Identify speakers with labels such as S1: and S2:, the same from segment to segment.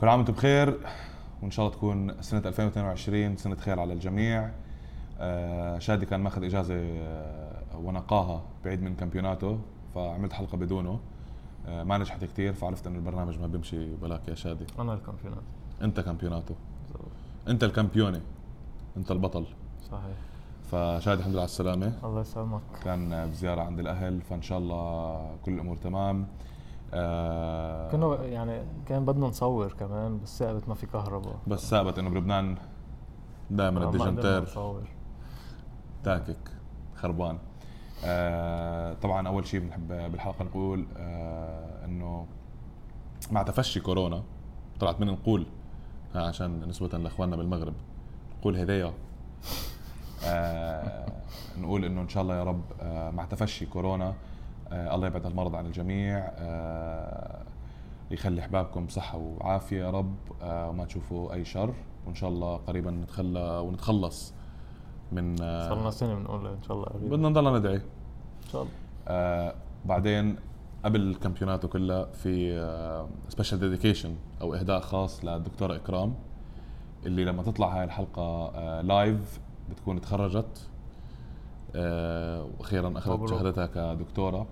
S1: كل عام وأنتم بخير وإن شاء الله تكون سنة 2022 سنة خير على الجميع. آه، شادي كان ماخذ إجازة آه، ونقاها بعيد من Campionato فعملت حلقة بدونه. آه، ما نجحت كثير فعرفت إنه البرنامج ما بيمشي بلاك يا شادي.
S2: أنا ال
S1: Campionato أنت Campionato. أنت ال Campione. أنت البطل.
S2: صحيح.
S1: فشادي الحمد لله على السلامة.
S2: الله يسلمك.
S1: كان بزيارة عند الأهل فإن شاء الله كل الأمور تمام. آه
S2: كنا يعني كان بدنا نصور كمان بس ثابت ما في كهرباء.
S1: بس ثابت إنه بلبنان دائما
S2: ما قدرنا
S1: الديجنتير تاكك خربان. آه طبعا أول شيء بنحب بالحلقة نقول آه إنه مع تفشي كورونا طلعت من نقول عشان نسبة لإخواننا بالمغرب نقول هدايا. آه نقول إنه إن شاء الله يا رب آه مع تفشي كورونا آه الله يبعد المرض عن الجميع آه يخلي أحبابكم بصحه وعافية يا رب آه وما تشوفوا أي شر. وإن شاء الله قريبا نتخلى ونتخلص من آه
S2: صار لنا سنه بنقول إن شاء الله قريب
S1: بدنا نضلنا ندعي.
S2: إن شاء الله.
S1: آه بعدين قبل ال Campionato كلها في special dedication أو إهداء خاص للدكتورة إكرام اللي لما تطلع هاي الحلقة آه live بتكون تخرجت آه وأخيرا
S2: أخذت.
S1: شهادتها كدكتورة.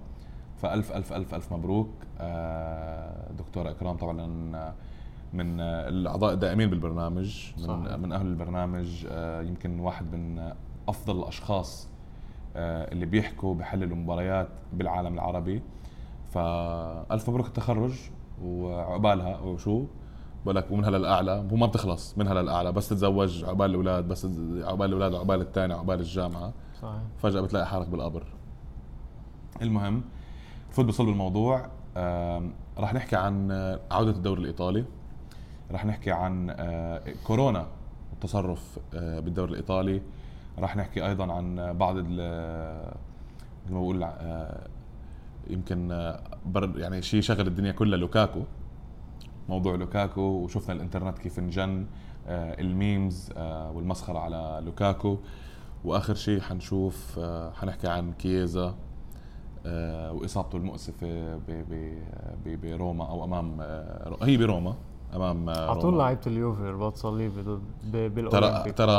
S1: فألف ألف ألف ألف مبروك. آه دكتوره إكرام طبعا من آه، الأعضاء الدائمين بالبرنامج من
S2: صحيح.
S1: من أهل البرنامج. آه يمكن واحد من أفضل الأشخاص آه، اللي بيحكوا بحللوا مباريات بالعالم العربي. فألف مبروك التخرج وعقبالها وشو بقول لك ومنها للاعلى هو ما بتخلص منها للاعلى بس تتزوج عقبال الأولاد بس عقبال الأولاد عقبال الثاني عقبال الجامعة.
S2: صحيح.
S1: فجأة بتلاقي حالك بالقبر. المهم نفوت بصلب الموضوع. راح نحكي عن آه، عودة الدوري الإيطالي. راح نحكي عن آه، كورونا والتصرف آه، بالدوري الإيطالي. راح نحكي أيضا عن بعض ال- مثل ما بقول آه، يمكن آه، يعني شيء شغل الدنيا كلها لوكاكو. موضوع لوكاكو وشفنا الإنترنت كيف انجن آه، الميمز آه، والمسخرة على لوكاكو. وآخر شيء حنشوف آه، حنحكي عن كييزا. آه، وإصابته المؤسفة بروما أو أمام آه، هي بروما أمام آه،
S2: على طول. لعيبة اليوفي رباط صليبي ضد ب-
S1: ترى
S2: بالأولمبيك.
S1: ترى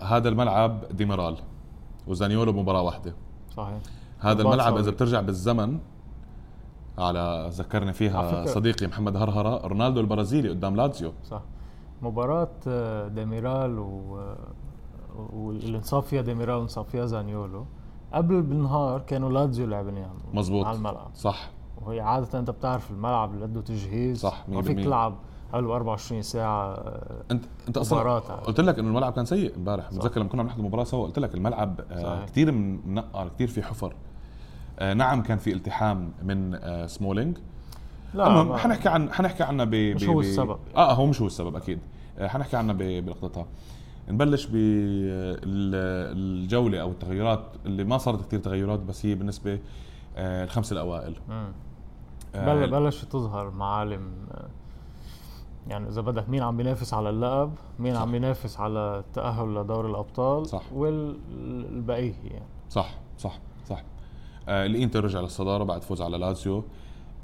S1: هذا الملعب ديميرال وزانيولو بمباراه واحدة.
S2: صحيح.
S1: هذا الملعب
S2: إذا.
S1: بترجع بالزمن على ذكرني فيها صديقي محمد هرهرة رونالدو البرازيلي قدام لاتسيو
S2: صح. مباراة آه، ديميرال و واللي انصاب فيها ديميرال وانصاب فيها زانيولو. قبل بالنهار كانوا لاتزيو لاعبين يعني
S1: مزبوط.
S2: على الملعب
S1: صح
S2: وهي عادة أنت بتعرف الملعب اللي عنده تجهيز
S1: صح،
S2: ما فيك
S1: 100%.
S2: تلعب قبل 24 ساعة آه،
S1: انت
S2: أنت أصلا.
S1: قلت لك إنه الملعب كان سيء امبارح متذكر لما كنا بنحضر المباراة سوا قلت لك الملعب آه. كثير منقر كثير في حفر آه نعم كان في التحام من آه سمولينج
S2: لا
S1: المهم حنحكي عن حنحكي عنها ب
S2: مش هو السبب.
S1: آه هو مش هو السبب أكيد آه حنحكي عنها بلقطتها نبلش بالجوله أو التغيرات اللي ما صارت كثير تغيرات بس هي بالنسبة آه الخمس
S2: الأوائل.
S1: آه،
S2: بل بلش تظهر معالم آه، يعني إذا بدك مين عم بينافس على اللقب مين
S1: صح.
S2: عم بينافس على التاهل لدوري الأبطال
S1: صح.
S2: والبقية يعني
S1: صح صح صح آه الإنتر رجع للصدارة بعد فوز على لازيو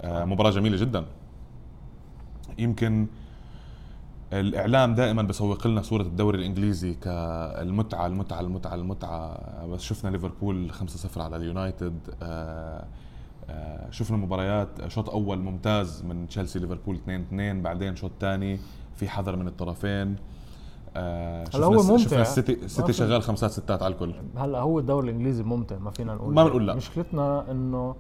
S1: آه مباراة جميلة جدا يمكن الإعلام دائما بسوق لنا صورة الدوري الإنجليزي كالمتعة المتعة المتعة المتعة. بس شفنا ليفربول 5-0 على اليونايتد. آه آه شفنا مباريات شوط أول ممتاز من تشيلسي ليفربول 2-2 بعدين شوط ثاني في حذر من الطرفين. آه
S2: هلا هو ممتع.
S1: شفنا السيتي السيتي شغال خمسات ستات على الكل.
S2: هلا هو الدوري الإنجليزي ممتع ما فينا نقول
S1: ما بنقول لا.
S2: مشكلتنا إنه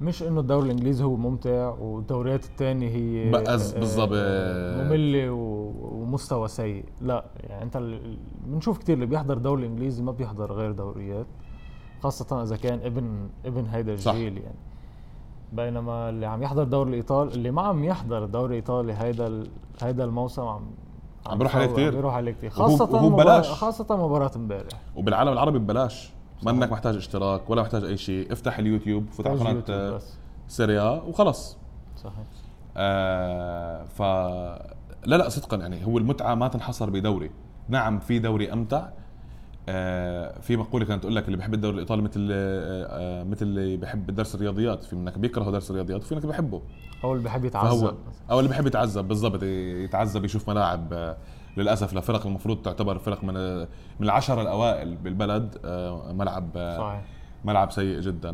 S2: مش إنه الدوري الإنجليزي هو ممتع والدوريات الثانية هي آه،
S1: بالضبط.
S2: آه، مملة ومستوى سيء لا يعني أنت بنشوف كثير اللي بيحضر الدوري الانجليزي ما بيحضر غير دوريات خاصة إذا كان ابن إبن هيدا
S1: صح.
S2: الجيل يعني بينما اللي عم يحضر الدوري الايطالي اللي ما عم يحضر الدوري الايطالي هيدا هيدا الموسم عم
S1: عم بيروح عليه.
S2: عم بيروح عليه كثير خاصة
S1: وهو
S2: مباراة
S1: ببلاش.
S2: خاصة مباراة امبارح
S1: وبالعالم العربي ببلاش ما. إنك محتاج اشتراك ولا محتاج أي شيء افتح اليوتيوب
S2: محتاج قناة
S1: سيريا وخلص.
S2: صحيح.
S1: آه ف لا لا صدقا يعني هو المتعة ما تنحصر بدوري. نعم في دوري أمتع. آه في مقولة كانت تقول لك اللي بيحب الدوري الإيطالي مثل آه آه مثل اللي بيحب درس الرياضيات. في منك بيكره درس الرياضيات وفي منك بيحبه.
S2: أو اللي بحب
S1: فهو
S2: يتعذب
S1: أو اللي بيحب يتعذب بالضبط يتعذب يشوف ملاعب آه، للأسف لفرق المفروض تعتبر فرق من من العشره الأوائل بالبلد آه، ملعب آه،
S2: صحيح.
S1: ملعب سيء جدا.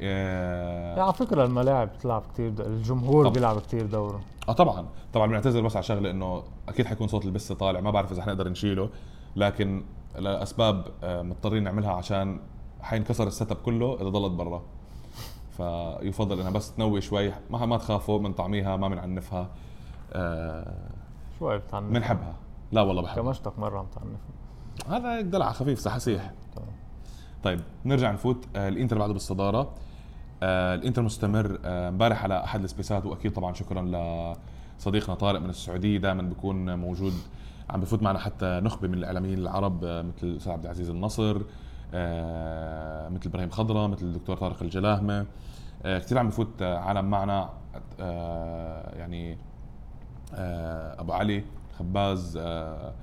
S2: يعني
S1: آه
S2: على فكرة الملاعب بتلعب كثير الجمهور
S1: طب.
S2: بيلعب كثير دوره
S1: آه طبعا. طبعا بنعتذر بس على شغلة إنه أكيد حيكون صوت البث طالع ما بعرف إذا حنقدر نشيله لكن لأسباب مضطرين نعملها عشان حينكسر السيت أب كله إذا ضلت برا. فيفضل إنها بس تنوي شوي ما ما تخافوا من طعميها ما بنعنفها آه
S2: شوي بتعنف.
S1: بنحبها. لا والله بحبها.
S2: كمشتك مرة عم تعنف.
S1: هذا دلع خفيف سحاسيح
S2: طيب.
S1: طيب نرجع نفوت. آه الإنتر بعده بالصدارة. آه الإنتر مستمر. آه، امبارح على أحد السبيسات وأكيد طبعا شكرا لصديقنا طارق من السعودية. دائما بيكون موجود عم بفوت معنا حتى نخبة من الإعلاميين العرب مثل الاستاذ عبد العزيز النصر مثل إبراهيم خضرة مثل الدكتور طارق الجلاهمة. كثير عم بفوت عالم معنا. يعني أبو علي خباز آه،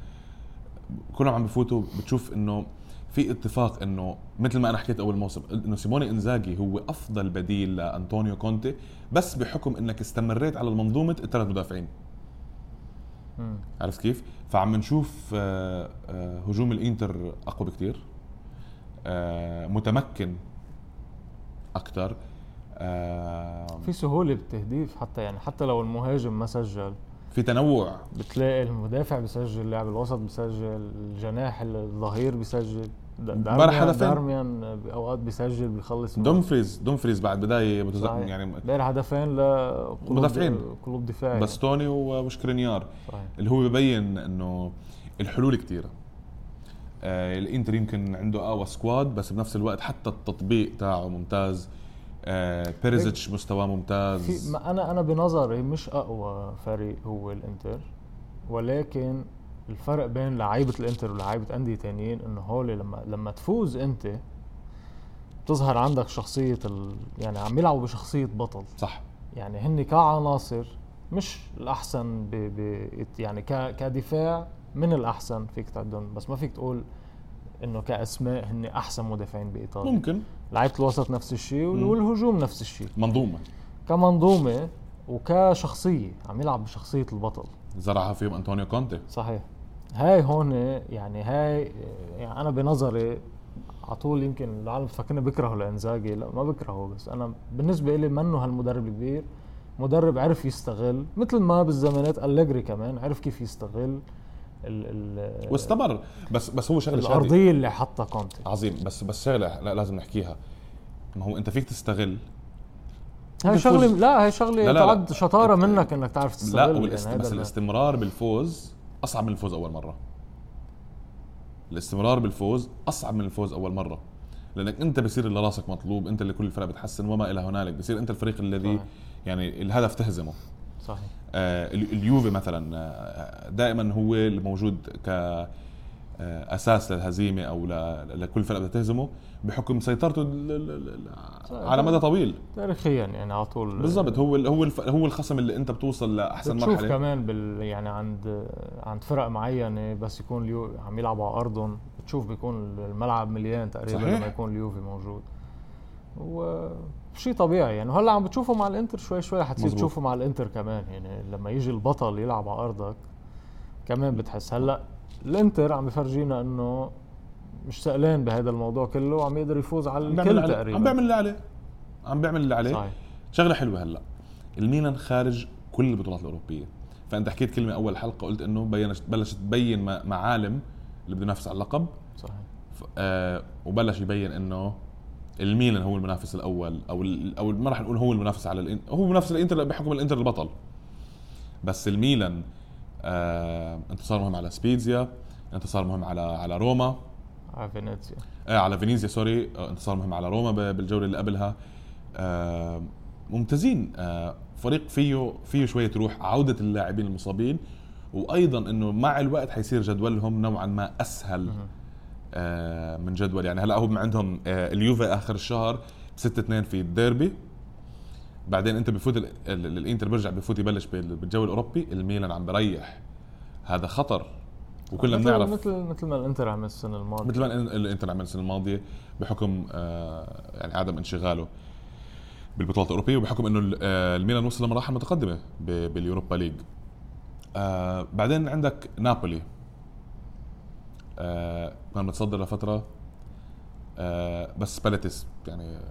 S1: كلهم عم بفوتوا بتشوف إنه في اتفاق إنه مثل ما أنا حكيت أول موسم إنه سيموني إنزاجي هو أفضل بديل لأنطونيو كونتي بس بحكم إنك استمريت على المنظومة الثلاث مدافعين. عرفت كيف؟ فعم نشوف آه، آه، هجوم الإنتر أقوى بكثير آه، متمكن أكثر
S2: في سهولة بالتهديف حتى يعني حتى لو المهاجم ما سجل
S1: في تنوع.
S2: بتلاقي المدافع بيسجل لاعب الوسط بيسجل الجناح الظهير بيسجل
S1: امبارح
S2: دارميان
S1: هدفين.
S2: دارميان باوقات بيسجل بيخلص
S1: دومفريز دومفريز بعد بداية متز... يعني
S2: امبارح هدفين لقلوب
S1: مدافعين.
S2: قلوب دفاعي.
S1: باستوني وسكرينيار.
S2: صحيح.
S1: اللي هو ببين إنه الحلول كثيره آه الإنتر يمكن عنده أقوى squad بس بنفس الوقت حتى التطبيق تاعه ممتاز. آه بيريسيتش مستواه ممتاز.
S2: في ما أنا أنا بنظري مش أقوى فريق هو الإنتر ولكن الفرق بين لعيبة الإنتر ولعيبة أندية تانيين انه هول لما لما تفوز أنت بتظهر عندك شخصية ال... يعني عم يلعبوا بشخصية بطل.
S1: صح.
S2: يعني هن كعناصر مش الأحسن ب... ب... يعني ك... كدفاع من الأحسن فيك تعدهم. بس ما فيك تقول إنه كأسماء هن أحسن مدافعين بإيطاليا.
S1: ممكن.
S2: لعيبة الوسط نفس الشيء. والهجوم نفس الشيء.
S1: منظومة.
S2: كمنظومة وكشخصية عم يلعب بشخصية البطل.
S1: زرعها فيهم أنطونيو كونتي.
S2: صحيح. هاي هون يعني هاي يعني أنا بنظري على طول يمكن العالم بتفكرني بكرهه لإنزاجي. لا ما بكرهه بس أنا بالنسبة لي منه هالمدرب الكبير. مدرب عرف يستغل مثل ما بالزمانات أليجري كمان عرف كيف يستغل. ال
S1: واستمر. بس بس هو شغلة
S2: الأرضية اللي حطها كونتي
S1: عظيم. بس بس شغلة لا لازم نحكيها. ما هو انت فيك تستغل.
S2: هاي. شغله لا هي شغلة
S1: لا، لا، لا.
S2: تعد شطارة
S1: أنت-
S2: منك إنك تعرف تستغل
S1: لا والاست...
S2: يعني
S1: بس
S2: ال-
S1: الاستمرار بالفوز أصعب من الفوز أول مرة. الاستمرار بالفوز أصعب من الفوز أول مرة. لأنك أنت بصير اللي راسك مطلوب أنت اللي كل الفرق بتحسن وما إلى هنالك. بصير أنت الفريق الذي
S2: صحيح.
S1: يعني الهدف تهزمه.
S2: صحيح.
S1: اليوفي مثلا آه دائما هو الموجود ك آه، أساس للهزيمه أو لكل فرقة تهزمه بحكم سيطرته على مدى طويل.
S2: تاريخيا يعني على طول.
S1: بالضبط هو ال- هو هو الخصم اللي أنت بتوصل لأحسن
S2: بتشوف
S1: مرحلة.
S2: كمان بال يعني عند عند فرق معينة بس يكون اليو عم يلعبوا على أرضهم بتشوف بيكون الملعب مليان تقريبا
S1: صحيح.
S2: لما يكون اليوفي موجود. وشيء طبيعي. يعني وهلا عم بتشوفه مع الانتر شوي شوي حتصير. تشوفه مع الانتر كمان. يعني لما يجي البطل يلعب على أرضك كمان بتحس. هلا الانتر عم بفرجينا إنه مش سألان بهذا الموضوع كله وعم يقدر يفوز على الكل. تقريبا.
S1: عم بيعمل اللي عليه عم بيعمل اللي عليه
S2: صحيح.
S1: شغلة حلوة هلا. الميلان خارج كل البطولات الأوروبية. فأنت حكيت كلمة أول حلقة قلت إنه بلشت تبين م- معالم اللي بده ينافس على اللقب.
S2: صحيح.
S1: آه وبلش يبين إنه الميلان هو المنافس الأول أو أو ما راح نقول هو المنافس على الإن... هو منافس الإنتر بحكم الإنتر البطل. بس الميلان آه انتصار مهم على سبيزيا انتصار مهم على على روما.
S2: على فينيسيا.
S1: آه على فينيزيا sorry. آه انتصار مهم على روما بالجولة اللي قبلها. آه ممتازين. آه فريق فيه فيه شوية روح عودة اللاعبين المصابين وأيضا إنه مع الوقت حيصير جدولهم نوعا ما أسهل من جدول. يعني هلا هم عندهم آه اليوفي آخر الشهر 6 2 في الديربي. بعدين انت بفوت ال- ال- الانتر بيرجع بفوت يبلش بال- بالجو الأوروبي الميلان عم بريح. هذا خطر. وكلنا بنعرف
S2: مثل مثل ما الإنتر عمل السنة الماضية.
S1: مثل ما ال- الإنتر عمل السنة الماضية بحكم آه، يعني عدم انشغاله بالبطولات الأوروبية وبحكم إنه ال- آه، الميلان وصل لمراحل متقدمة باليوروبا ليج. آه، بعدين عندك نابولي. آه، متصدر لفترة. آه، بس سباليتي يعني آه،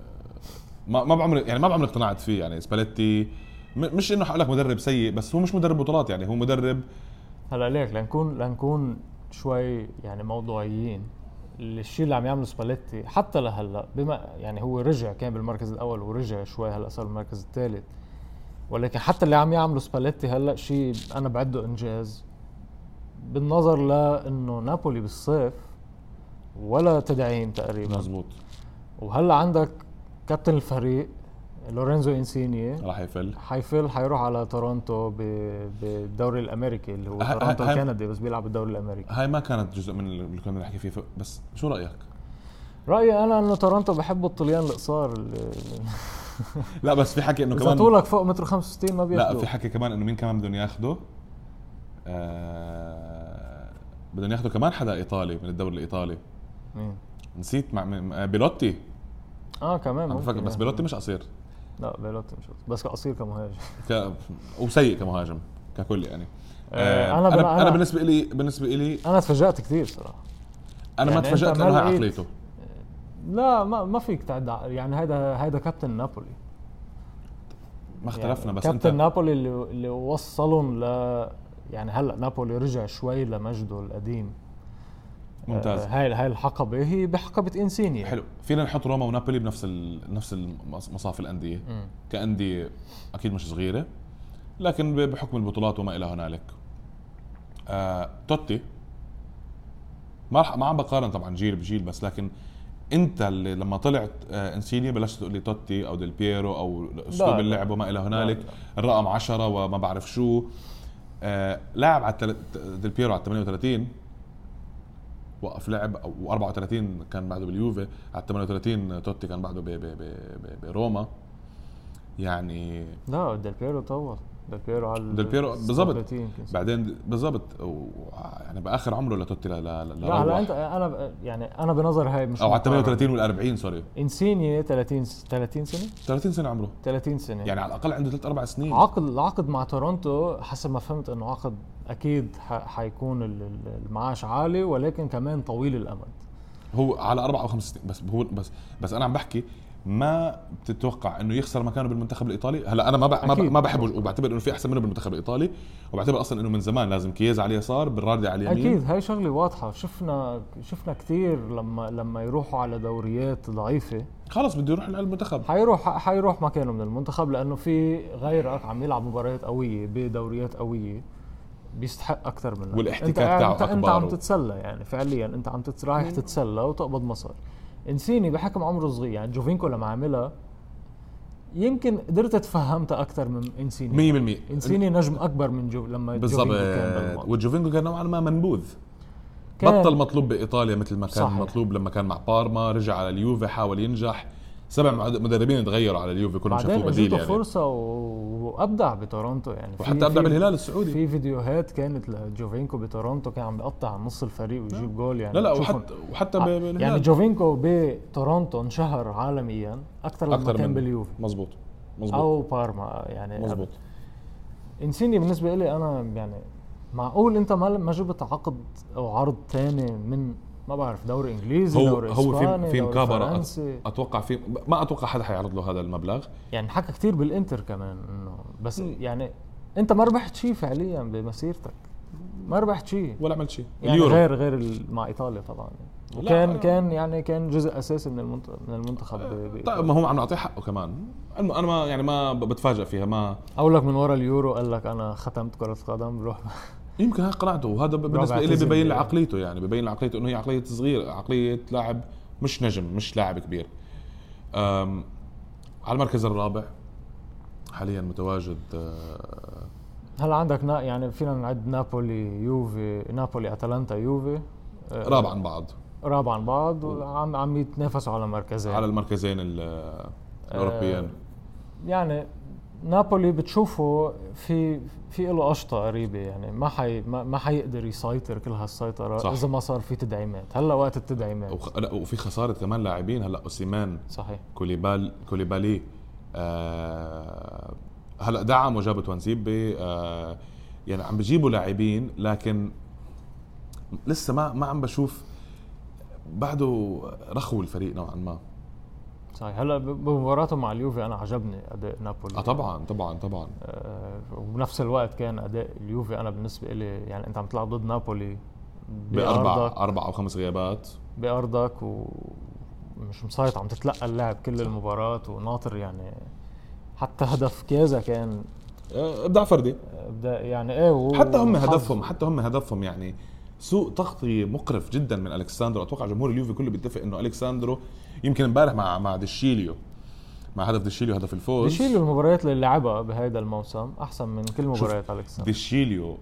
S1: ما ما بعمري يعني ما بعمري اقتنعت فيه يعني سباليتي مش إنه حقول لك مدرب سيء بس هو مش مدرب بطولات يعني هو مدرب
S2: هلا ليك لنكون لنكون شوي يعني موضوعيين الشيء اللي عم يعمله سباليتي حتى لهلأ بما يعني هو رجع كان بالمركز الأول ورجع شوي هلأ صار بالمركز الثالث ولكن حتى اللي عم يعمله سباليتي هلأ شيء أنا بعده إنجاز. بالنظر لأنه نابولي بالصيف ولا تدعيم تقريبا.
S1: مزبوط
S2: وهلأ عندك كابتن الفريق لورينزو إنسيني.
S1: راح يفل.
S2: حيفل حيروح على تورونتو بالدوري الأمريكي اللي هو تورونتو الكندي بس بيلعب بالدوري الأمريكي.
S1: هاي ما كانت جزء من اللي كنا نحكي فيه. بس شو رأيك؟
S2: رأيي أنا إنه تورونتو بحبوا الطليان القصار
S1: لا بس في حكي
S2: إنه
S1: كمان
S2: طولك فوق متر 65 ما
S1: لا
S2: بياخذوا
S1: في حكي كمان إنه مين كمان بدهم ياخذوا بدهم ياخذوا كمان حدا إيطالي من الدوري الإيطالي.
S2: مين؟
S1: نسيت مع م- بيلوتي.
S2: آه كمان ممكن
S1: بس
S2: ياخذوا.
S1: بيلوتي مش قصير.
S2: لا بيلوتي مش قصير. بس قصير كمهاجم.
S1: ك... وسيء كمهاجم ككل يعني.
S2: آه،
S1: آه
S2: أنا أنا
S1: أنا,
S2: أنا-
S1: بالنسبة لي بالنسبة لي
S2: أنا تفاجأت كثير صراحة.
S1: أنا ما
S2: يعني
S1: تفاجأت
S2: أنت
S1: لأنه هاي
S2: ما
S1: عقليته.
S2: لا ما ما فيك تعد يعني هيدا هيدا كابتن نابولي.
S1: ما اختلفنا
S2: يعني
S1: بس
S2: كابتن
S1: انت
S2: نابولي اللي اللي وصلهم ل يعني هلا نابولي رجع شوي لمجده القديم.
S1: ممتاز.
S2: آه، هاي هاي الحقبة هي بحقبة انسيني
S1: حلو. فينا نحط روما ونابولي بنفس ال... نفس مصاف الأندية.
S2: مم.
S1: كأندية أكيد مش صغيرة لكن بحكم البطولات وما إلى هنالك. آه، توتي. ما رح ما عم بقارن طبعا جيل بجيل بس لكن أنت اللي لما طلعت آه انسيني بلشت تقول لي توتي أو ديل بيرو أو
S2: أسلوب.
S1: اللعب وما إلى هنالك. الرقم 10 وما بعرف شو. آه لاعب على التل- ديل بيرو على 38 وقف لعب و34 كان بعده باليوفي على 38 توتي كان بعده ب- ب- ب- بروما. يعني
S2: لا ديل بيرو طول ديل بيرو على
S1: ديل بيرو بالضبط.
S2: 37 يمكن.
S1: بعدين بالضبط و- يعني بآخر عمره لتوتي ل- ل- ل-
S2: لا هلا. انت أنا يعني أنا بنظر هاي مش
S1: أو على
S2: مقارنة.
S1: 38 وال 40 sorry
S2: إنسيني 30 س- 30 سنة
S1: 30 سنة عمره
S2: 30 سنة
S1: يعني على الأقل عنده ثلاث أربع سنين
S2: عقد العقد مع تورونتو حسب ما فهمت إنه عقد أكيد حيكون ال- ال- المعاش عالي ولكن كمان طويل الأمد
S1: هو على أربع أو خمس سنين بس هو بس بس أنا عم بحكي ما بتتوقع إنه يخسر مكانه بالمنتخب الإيطالي؟ هلا أنا ما ب... ما. ما بحبه وبعتبر إنه في أحسن منه بالمنتخب الإيطالي وبعتبر أصلا إنه من زمان لازم كييزا على اليسار بالراردي على اليمين.
S2: أكيد هاي شغلة واضحة. شفنا شفنا كثير لما لما يروحوا على دوريات ضعيفة.
S1: خلص بده يروح على المنتخب.
S2: حيروح حيروح مكانه من المنتخب لأنه في غيرك عم يلعب مباريات قوية بدوريات قوية. بيستحق أكثر منك.
S1: والاحتكاك
S2: أنت
S1: تاعه
S2: انت,
S1: أنت
S2: عم تتسلى يعني فعليا. أنت عم رايح تتسلى وتقبض مصاري. إنسيني بحكم عمره صغير يعني جوفينكو لما عملها يمكن قدرت اتفهمتها أكثر من إنسيني.
S1: 100%
S2: إنسيني نجم أكبر من جو لما
S1: بالضبط.
S2: جوفينكو كان بالماضي.
S1: وجوفينكو كان نوعا ما منبوذ.
S2: كان-
S1: بطل مطلوب بإيطاليا مثل ما كان
S2: صحيح.
S1: مطلوب لما كان مع بارما رجع على اليوفي حاول ينجح. سبع مد- مدربين تغيروا على اليوفي كلهم شافوه بديل يعني.
S2: فرصة وأبدع بتورونتو يعني. في-
S1: وحتى ابدع بالهلال السعودي.
S2: في فيديوهات كانت لجوفينكو بتورونتو كان عم بيقطع نص الفريق ويجيب جول يعني.
S1: لا لا وحتى وحتى
S2: ع-
S1: بالهلال.
S2: يعني جوفينكو بتورونتو انشهر عالميا أكثر لما
S1: أكثر
S2: كان
S1: من
S2: باليوفي.
S1: مزبوط مزبوط
S2: أو بارما يعني
S1: مزبوط
S2: إنسيني بالنسبة لي أنا يعني معقول أنت ما ما جبت عقد أو عرض ثاني من ما بعرف دوري إنجليزي
S1: هو
S2: دوري
S1: هو في في مكابره أتوقع في ما أتوقع حدا حيعرض له هذا المبلغ.
S2: يعني حكى كثير بالإنتر كمان إنه بس يعني أنت ما ربحت شيء فعليا بمسيرتك. ما ربحت شيء.
S1: ولا عملت شيء.
S2: يعني
S1: اليورو.
S2: غير غير مع إيطاليا طبعا.
S1: لا.
S2: وكان كان يعني كان جزء أساسي من المنتخب من المنتخب
S1: طيب. ما هو عم نعطيه حقه كمان. أنا ما يعني ما بتفاجئ فيها ما
S2: أقول لك من ورا اليورو قال لك أنا ختمت كرة قدم بروح
S1: يمكن هاي قناعته. وهذا ب- بالنسبة لي ببين لي
S2: يعني.
S1: عقليته يعني ببين لي عقليته إنه هي عقلية صغير عقلية لاعب مش نجم مش لاعب كبير. أم على المركز الرابع حاليا متواجد آه،
S2: هلا عندك نا يعني فينا نعد نابولي يوفي نابولي أتلانتا يوفي. آه،
S1: رابع عن بعض.
S2: رابع عن بعض وعم عم يتنافسوا على مركزين.
S1: على المركزين ال- الأوروبيين.
S2: يعني نابولي بتشوفه في في له قشطة قريبة يعني ما حي ما, حيقدر يسيطر كل هالسيطرة
S1: صح.
S2: إذا ما صار في تدعيمات. هلأ وقت التدعيمات.
S1: وخ... لا وفي خسارة كمان لاعبين هلأ أوسيمان
S2: صحيح.
S1: كوليبال كوليبالي آه هلأ دعم وجابوا توانزيبي آه يعني عم بجيبوا لاعبين لكن لسه ما ما عم بشوف بعده رخو الفريق نوعا ما.
S2: صحيح. هلا بمباراته مع اليوفي أنا عجبني أداء نابولي.
S1: آه طبعا طبعا طبعا.
S2: آه، وبنفس الوقت كان أداء اليوفي أنا بالنسبة لي يعني أنت عم تلعب ضد نابولي بأربع
S1: أربع أو خمس غيابات.
S2: بأرضك ومش مسيطر عم تتلقى اللاعب كل المباراة وناطر يعني حتى هدف كيزا كان
S1: آه، إبداع فردي.
S2: بدا يعني إيه و-
S1: حتى هم. هدفهم حتى هم هدفهم يعني سوء تغطية مقرف جدا من الكساندرو أتوقع جمهور اليوفي كله بيتفق إنه الكساندرو يمكن امبارح مع مع ديشيليو. مع هدف ديشيليو هدف الفوز.
S2: ديشيليو المباريات اللي لعبها بهذا الموسم أحسن من كل مباريات الكسندر
S1: ديشيليو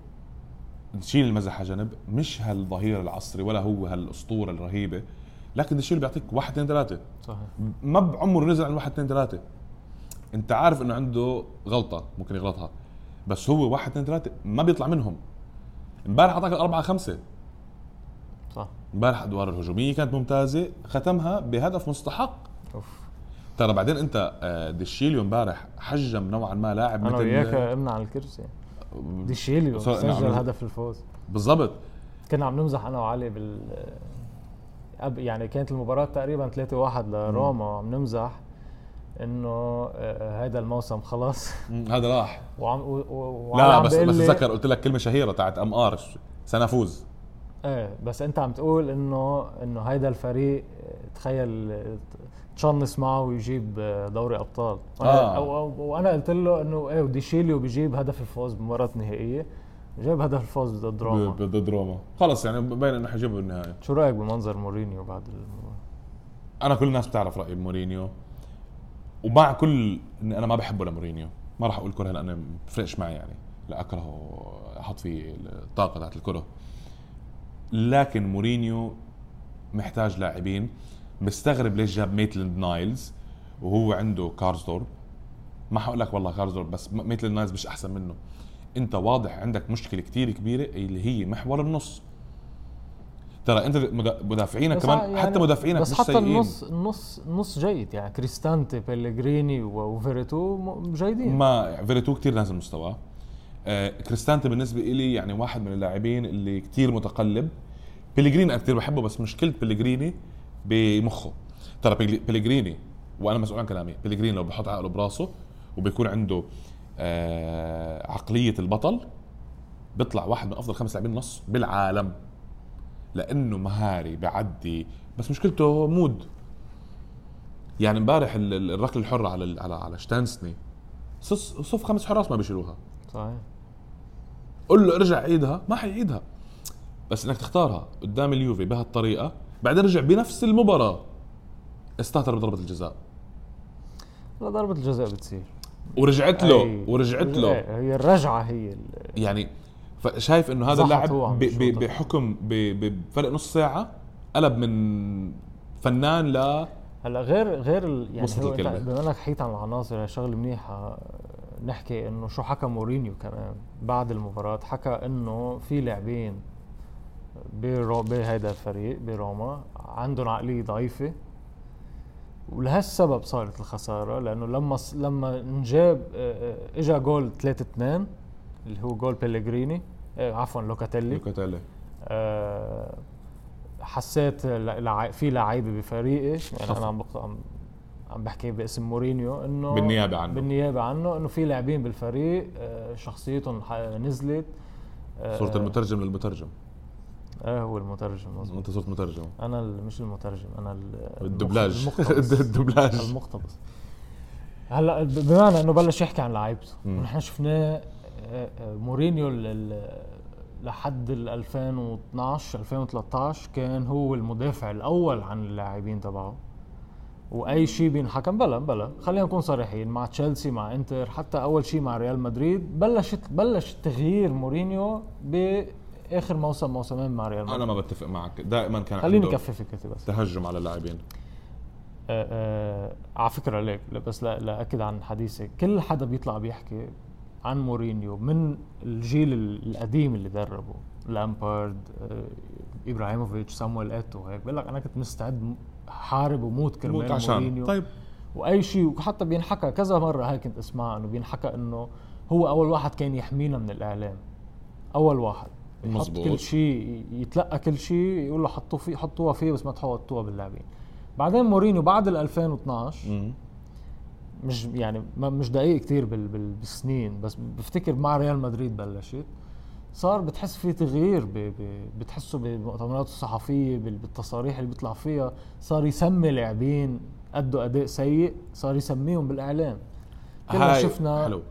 S1: نشيل المزح على جنب مش هالظهير العصري ولا هو هالأسطورة الرهيبة لكن ديشيليو بيعطيك واحد اثنين ثلاثة.
S2: صحيح.
S1: ما بعمره نزل عن واحد اثنين ثلاثة. أنت عارف إنه عنده غلطة ممكن يغلطها بس هو واحد اثنين ثلاثة ما بيطلع منهم. امبارح اعطاك الأربعة خمسة.
S2: صح.
S1: امبارح أدوار الهجومية كانت ممتازة ختمها بهدف مستحق.
S2: أوف.
S1: ترى بعدين أنت آه، ديشيليو امبارح حجّم نوعا ما لاعب أنا
S2: وياك قمنا على الكرسي. ديشيليو
S1: صار-
S2: سجل
S1: نعم.
S2: هدف الفوز.
S1: بالضبط.
S2: كنا عم نمزح أنا وعلي بال أب- يعني كانت المباراة تقريبا 3-1 لروما وعم نمزح. إنه آه، هيدا الموسم خلص
S1: هذا راح.
S2: وعم و- و-
S1: لا
S2: عم
S1: بس بس تذكر قلت لك كلمة شهيرة تاعت أمار سنفوز.
S2: إيه بس أنت عم تقول إنه إنه هيدا الفريق آه، تخيل آه، تشنص معه ويجيب آه، دوري أبطال. وأنا,
S1: آه.
S2: وأنا قلت له إنه إيه وديشيليو بيجيب هدف الفوز بمباراة نهائية. جاب هدف الفوز ضد روما.
S1: ضد روما. خلص يعني باين إنه حيجيبوا بالنهايه
S2: شو رأيك بمنظر مورينيو بعد المباراة؟
S1: أنا كل الناس بتعرف رايي بمورينيو ومع كل اني أنا ما بحبه لمورينيو. ما راح أقول كره لأنه بفرقش معي يعني. لا أكرهه أحط فيه الطاقة تاعت الكره. لكن مورينيو محتاج لاعبين. مستغرب ليش جاب ميتلاند نايلز وهو عنده كارزدور. ما حقول لك والله كارزدور بس م- ميتلاند نايلز مش أحسن منه. أنت واضح عندك مشكلة كتير كبيرة اللي هي محور النص. ترى انت مدا- مدافعينك كمان
S2: يعني
S1: حتى مدافعينك
S2: بس
S1: مش
S2: حتى
S1: سيئين.
S2: النص النص النص جيد يعني كريستانتي بيلغريني وفيريتو جيدين.
S1: ما فيريتو كتير نازل مستواه. آه كريستانتي بالنسبة لي يعني واحد من اللاعبين اللي كتير متقلب. بيليجريني أنا كثير بحبه بس مشكلة بيليجريني بمخه. ترى بيليجريني وأنا مسؤول عن كلامي بيليجريني لو بحط عقله براسه وبيكون عنده آه عقلية البطل بيطلع واحد من أفضل خمس لاعبين نص بالعالم. لأنه مهاري بعدي. بس مشكلته mood. يعني امبارح ال- ال- الركلة الحرة على على على تشيزني. صف خمس حراس ما بيشيلوها.
S2: صحيح.
S1: قول له ارجع عيدها. ما حيعيدها. بس إنك تختارها قدام اليوفي بهالطريقة بعدين رجع بنفس المباراة. استهتر بضربة الجزاء.
S2: لا ضربة الجزاء بتصير.
S1: ورجعت له. ورجعت له.
S2: هي الرجعة هي
S1: يعني فشايف إنه هذا اللاعب. بحكم بفرق نص ساعة قلب من فنان ل
S2: هلا غير غير يعني هو. بما إنك حكيت عن العناصر هي شغلة منيحة نحكي إنه شو حكى مورينيو كمان بعد المباراة حكى إنه في لاعبين pro بهيدا الفريق بروما عندهم عقلية ضعيفة ولهالسبب صارت الخسارة لأنه لما لما انجاب آه، آه، اجى جول 3 2 اللي هو جول بيليجريني. آه، عفوا لوكاتيلي.
S1: لوكاتيلي.
S2: آه، حسيت لع- في لعيبة بفريقي. يعني أنا عم عم بحكي باسم مورينيو إنه
S1: بالنيابة عنه.
S2: بالنيابة عنه إنه في لاعبين بالفريق آه، شخصيتهم نزلت. آه،
S1: صرت المترجم للمترجم.
S2: آه هو المترجم مزبوط
S1: أنت صرت مترجم.
S2: أنا مش المترجم أنا ال-
S1: الدبلاج.
S2: المقتبس.
S1: الدبلاج.
S2: المقتبس. هلأ بمعنى إنه بلش يحكي عن لعيبته. ونحن شفناه مورينيو لحد ال 2012 2013 كان هو المدافع الأول عن اللاعبين تبعه. وأي شيء بينحكم بلا بلا. خلينا نكون صريحين مع تشيلسي مع إنتر حتى أول شيء مع ريال مدريد بلشت بلش تغيير مورينيو بآخر موسم موسمين مع ريال
S1: أنا
S2: مدريد
S1: ما بتفق معك. دائما كان
S2: خليني كفي فكرتي بس.
S1: تهجم على اللاعبين.
S2: آه آه على فكرة ليك بس لا لاكد عن حديثي. كل حدا بيطلع بيحكي عن مورينيو من الجيل القديم اللي دربه لامبارد آه إبراهيموفيتش سامويل إيتو هيك بقول لك أنا كنت مستعد حارب وموت
S1: موت
S2: كرمال
S1: عشان
S2: مورينيو.
S1: طيب.
S2: وأي شيء وحتى بينحكى كذا مرة هاي كنت اسمعها إنه بينحكى إنه هو أول واحد كان يحمينا من الإعلام. أول واحد. يحط. كل شيء يتلقى كل شيء يقول له حطوا فيه حطوها فيه بس ما تحطوها باللاعبين. بعدين مورينيو بعد ال 2012
S1: مم.
S2: مش يعني مش دقيق كثير بال بال بالسنين بس بفتكر مع ريال مدريد بلشت. صار بتحس في تغيير بتحسه بالمؤتمرات الصحفية بال- بالتصاريح اللي بيطلع فيها. صار يسمي لاعبين ادوا أداء سيء صار يسميهم بالإعلام.
S1: هاي
S2: شفنا
S1: حلو.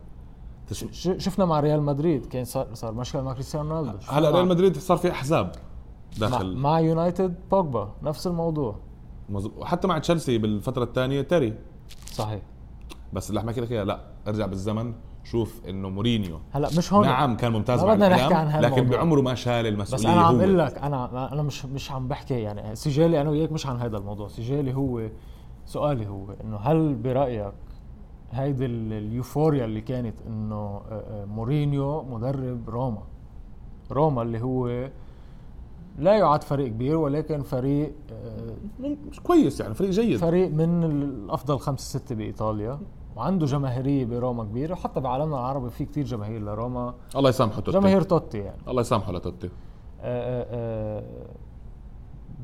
S2: شفنا مع ريال مدريد كان صار صار مشكلة مع كريستيانو رونالدو.
S1: هلا
S2: مع-
S1: ريال مدريد صار في أحزاب
S2: مع,
S1: داخل.
S2: مع يونايتد بوجبا نفس الموضوع.
S1: مزبوط. وحتى مع تشيلسي بالفترة الثانية تيري.
S2: صحيح.
S1: بس اللي احكي لك اياه لا ارجع بالزمن شوف إنه مورينيو
S2: هلا مش هون
S1: نعم كان ممتاز مع
S2: بدنا نحكي
S1: الإعلام، لكن. بعمره ما شال
S2: بس
S1: المسؤوليه
S2: أنا عم. أقول لك أنا أنا مش مش عم بحكي يعني سجالي أنا وياك مش عن هذا الموضوع سجالي هو سؤالي هو إنه هل برأيك هيدي ال- ال euphoria اللي كانت إنه آه، آه، مورينيو مدرب روما روما اللي هو لا يعد فريق كبير ولكن فريق آه،
S1: مش كويس يعني فريق جيد.
S2: فريق من الأفضل خمسة ستة بإيطاليا وعنده جماهيرية بروما كبيرة وحتى بعالمنا العربي في كتير جماهير لروما.
S1: الله يسامحه توتي.
S2: جماهير توتي يعني.
S1: الله يسامحه لتوتي
S2: آه، آه،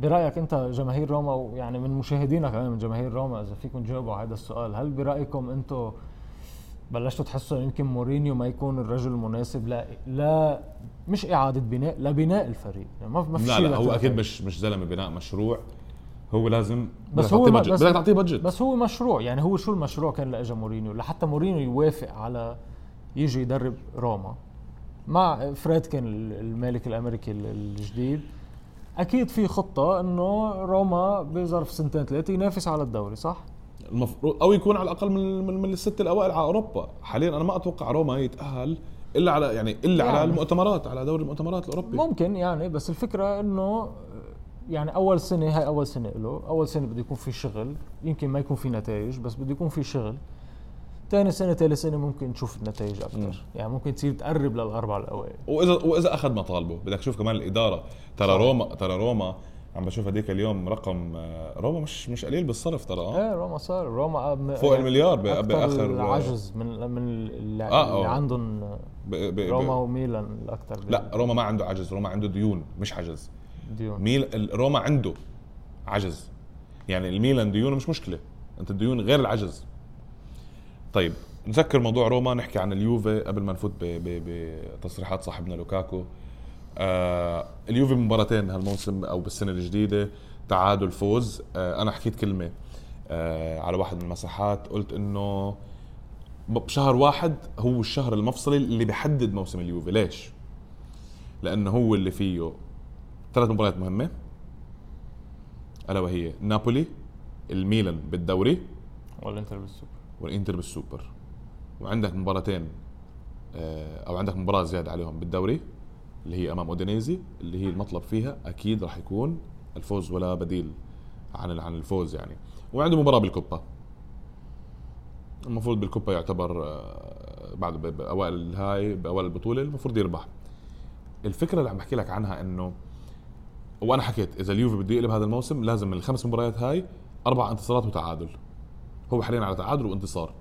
S2: برأيك أنت جماهير روما ويعني من مشاهدينا كمان من جماهير روما إذا فيكم تجاوبوا على هذا السؤال هل برأيكم أنتم بلشتوا تحسوا يمكن مورينيو ما يكون الرجل المناسب لا لا مش إعادة بناء لبناء الفريق. يعني ما ما في
S1: لا لا هو أكيد مش مش زلمة بناء مشروع. هو لازم
S2: بس هو
S1: بدك تعطيه budget
S2: بس هو مشروع. يعني هو شو المشروع كان لإجا مورينيو؟ لحتى مورينيو يوافق على يجي يدرب روما. مع فريدكن المالك الأمريكي الجديد. أكيد في خطة إنه روما بظرف سنتين ثلاثة ينافس على الدوري صح؟
S1: المفروض أو يكون على الأقل من من, من الست الأوائل على أوروبا. حاليا أنا ما أتوقع روما يتأهل إلا على يعني إلا
S2: يعني.
S1: على المؤتمرات على دوري المؤتمرات الأوروبي.
S2: ممكن يعني بس الفكرة إنه يعني أول سنة هاي أول سنة له. أول سنة بده يكون في شغل. يمكن ما يكون في نتائج بس بده يكون في شغل. ثاني سنة ثالث سنة ممكن نشوف النتائج أكثر
S1: مم.
S2: يعني ممكن تصير تقرب للأربعة الأوائل.
S1: واذا وإذا أخذ مطالبه. بدك تشوف كمان الإدارة. ترى. روما ترى روما عم بشوف هذيك اليوم رقم آه، روما مش مش قليل بالصرف ترى آه.
S2: إيه روما صار روما أم-
S1: فوق المليار بآخر
S2: العجز من من اللي,
S1: آه،
S2: اللي
S1: آه.
S2: عندهم
S1: ب... ب...
S2: روما. وميلان الاكثر
S1: لا روما ما عنده عجز روما عنده ديون مش عجز.
S2: ديون.
S1: ميل روما عنده عجز. يعني الميلان ديونه مش مشكلة أنت الديون غير العجز. طيب نذكر موضوع روما نحكي عن اليوفي قبل ما نفوت بتصريحات صاحبنا لوكاكو. آه اليوفي مباراتين هالموسم أو بالسنة الجديدة تعادل فوز. آه أنا حكيت كلمة آه على واحد من المساحات قلت إنه بشهر واحد هو الشهر المفصلي اللي بيحدد موسم اليوفي. ليش؟ لأنه هو اللي فيه ثلاث مباريات مهمة. ألا وهي نابولي الميلان بالدوري.
S2: والإنتر بالسوبر.
S1: والإنتر بالسوبر. وعندك مباراتين آه، أو عندك مباراة زيادة عليهم بالدوري. اللي هي أمام أودينيزي اللي هي المطلب فيها أكيد راح يكون الفوز ولا بديل عن عن الفوز يعني. وعنده مباراة بالكوبا. المفروض بالكوبا يعتبر آه، بعد باوائل الهاي بأوائل البطولة المفروض يربح. الفكرة اللي عم بحكي لك عنها إنه وأنا حكيت إذا اليوفي بده يقلب هذا الموسم لازم من الخمس مباريات هاي أربع انتصارات وتعادل هو حاليا على تعادل وانتصار.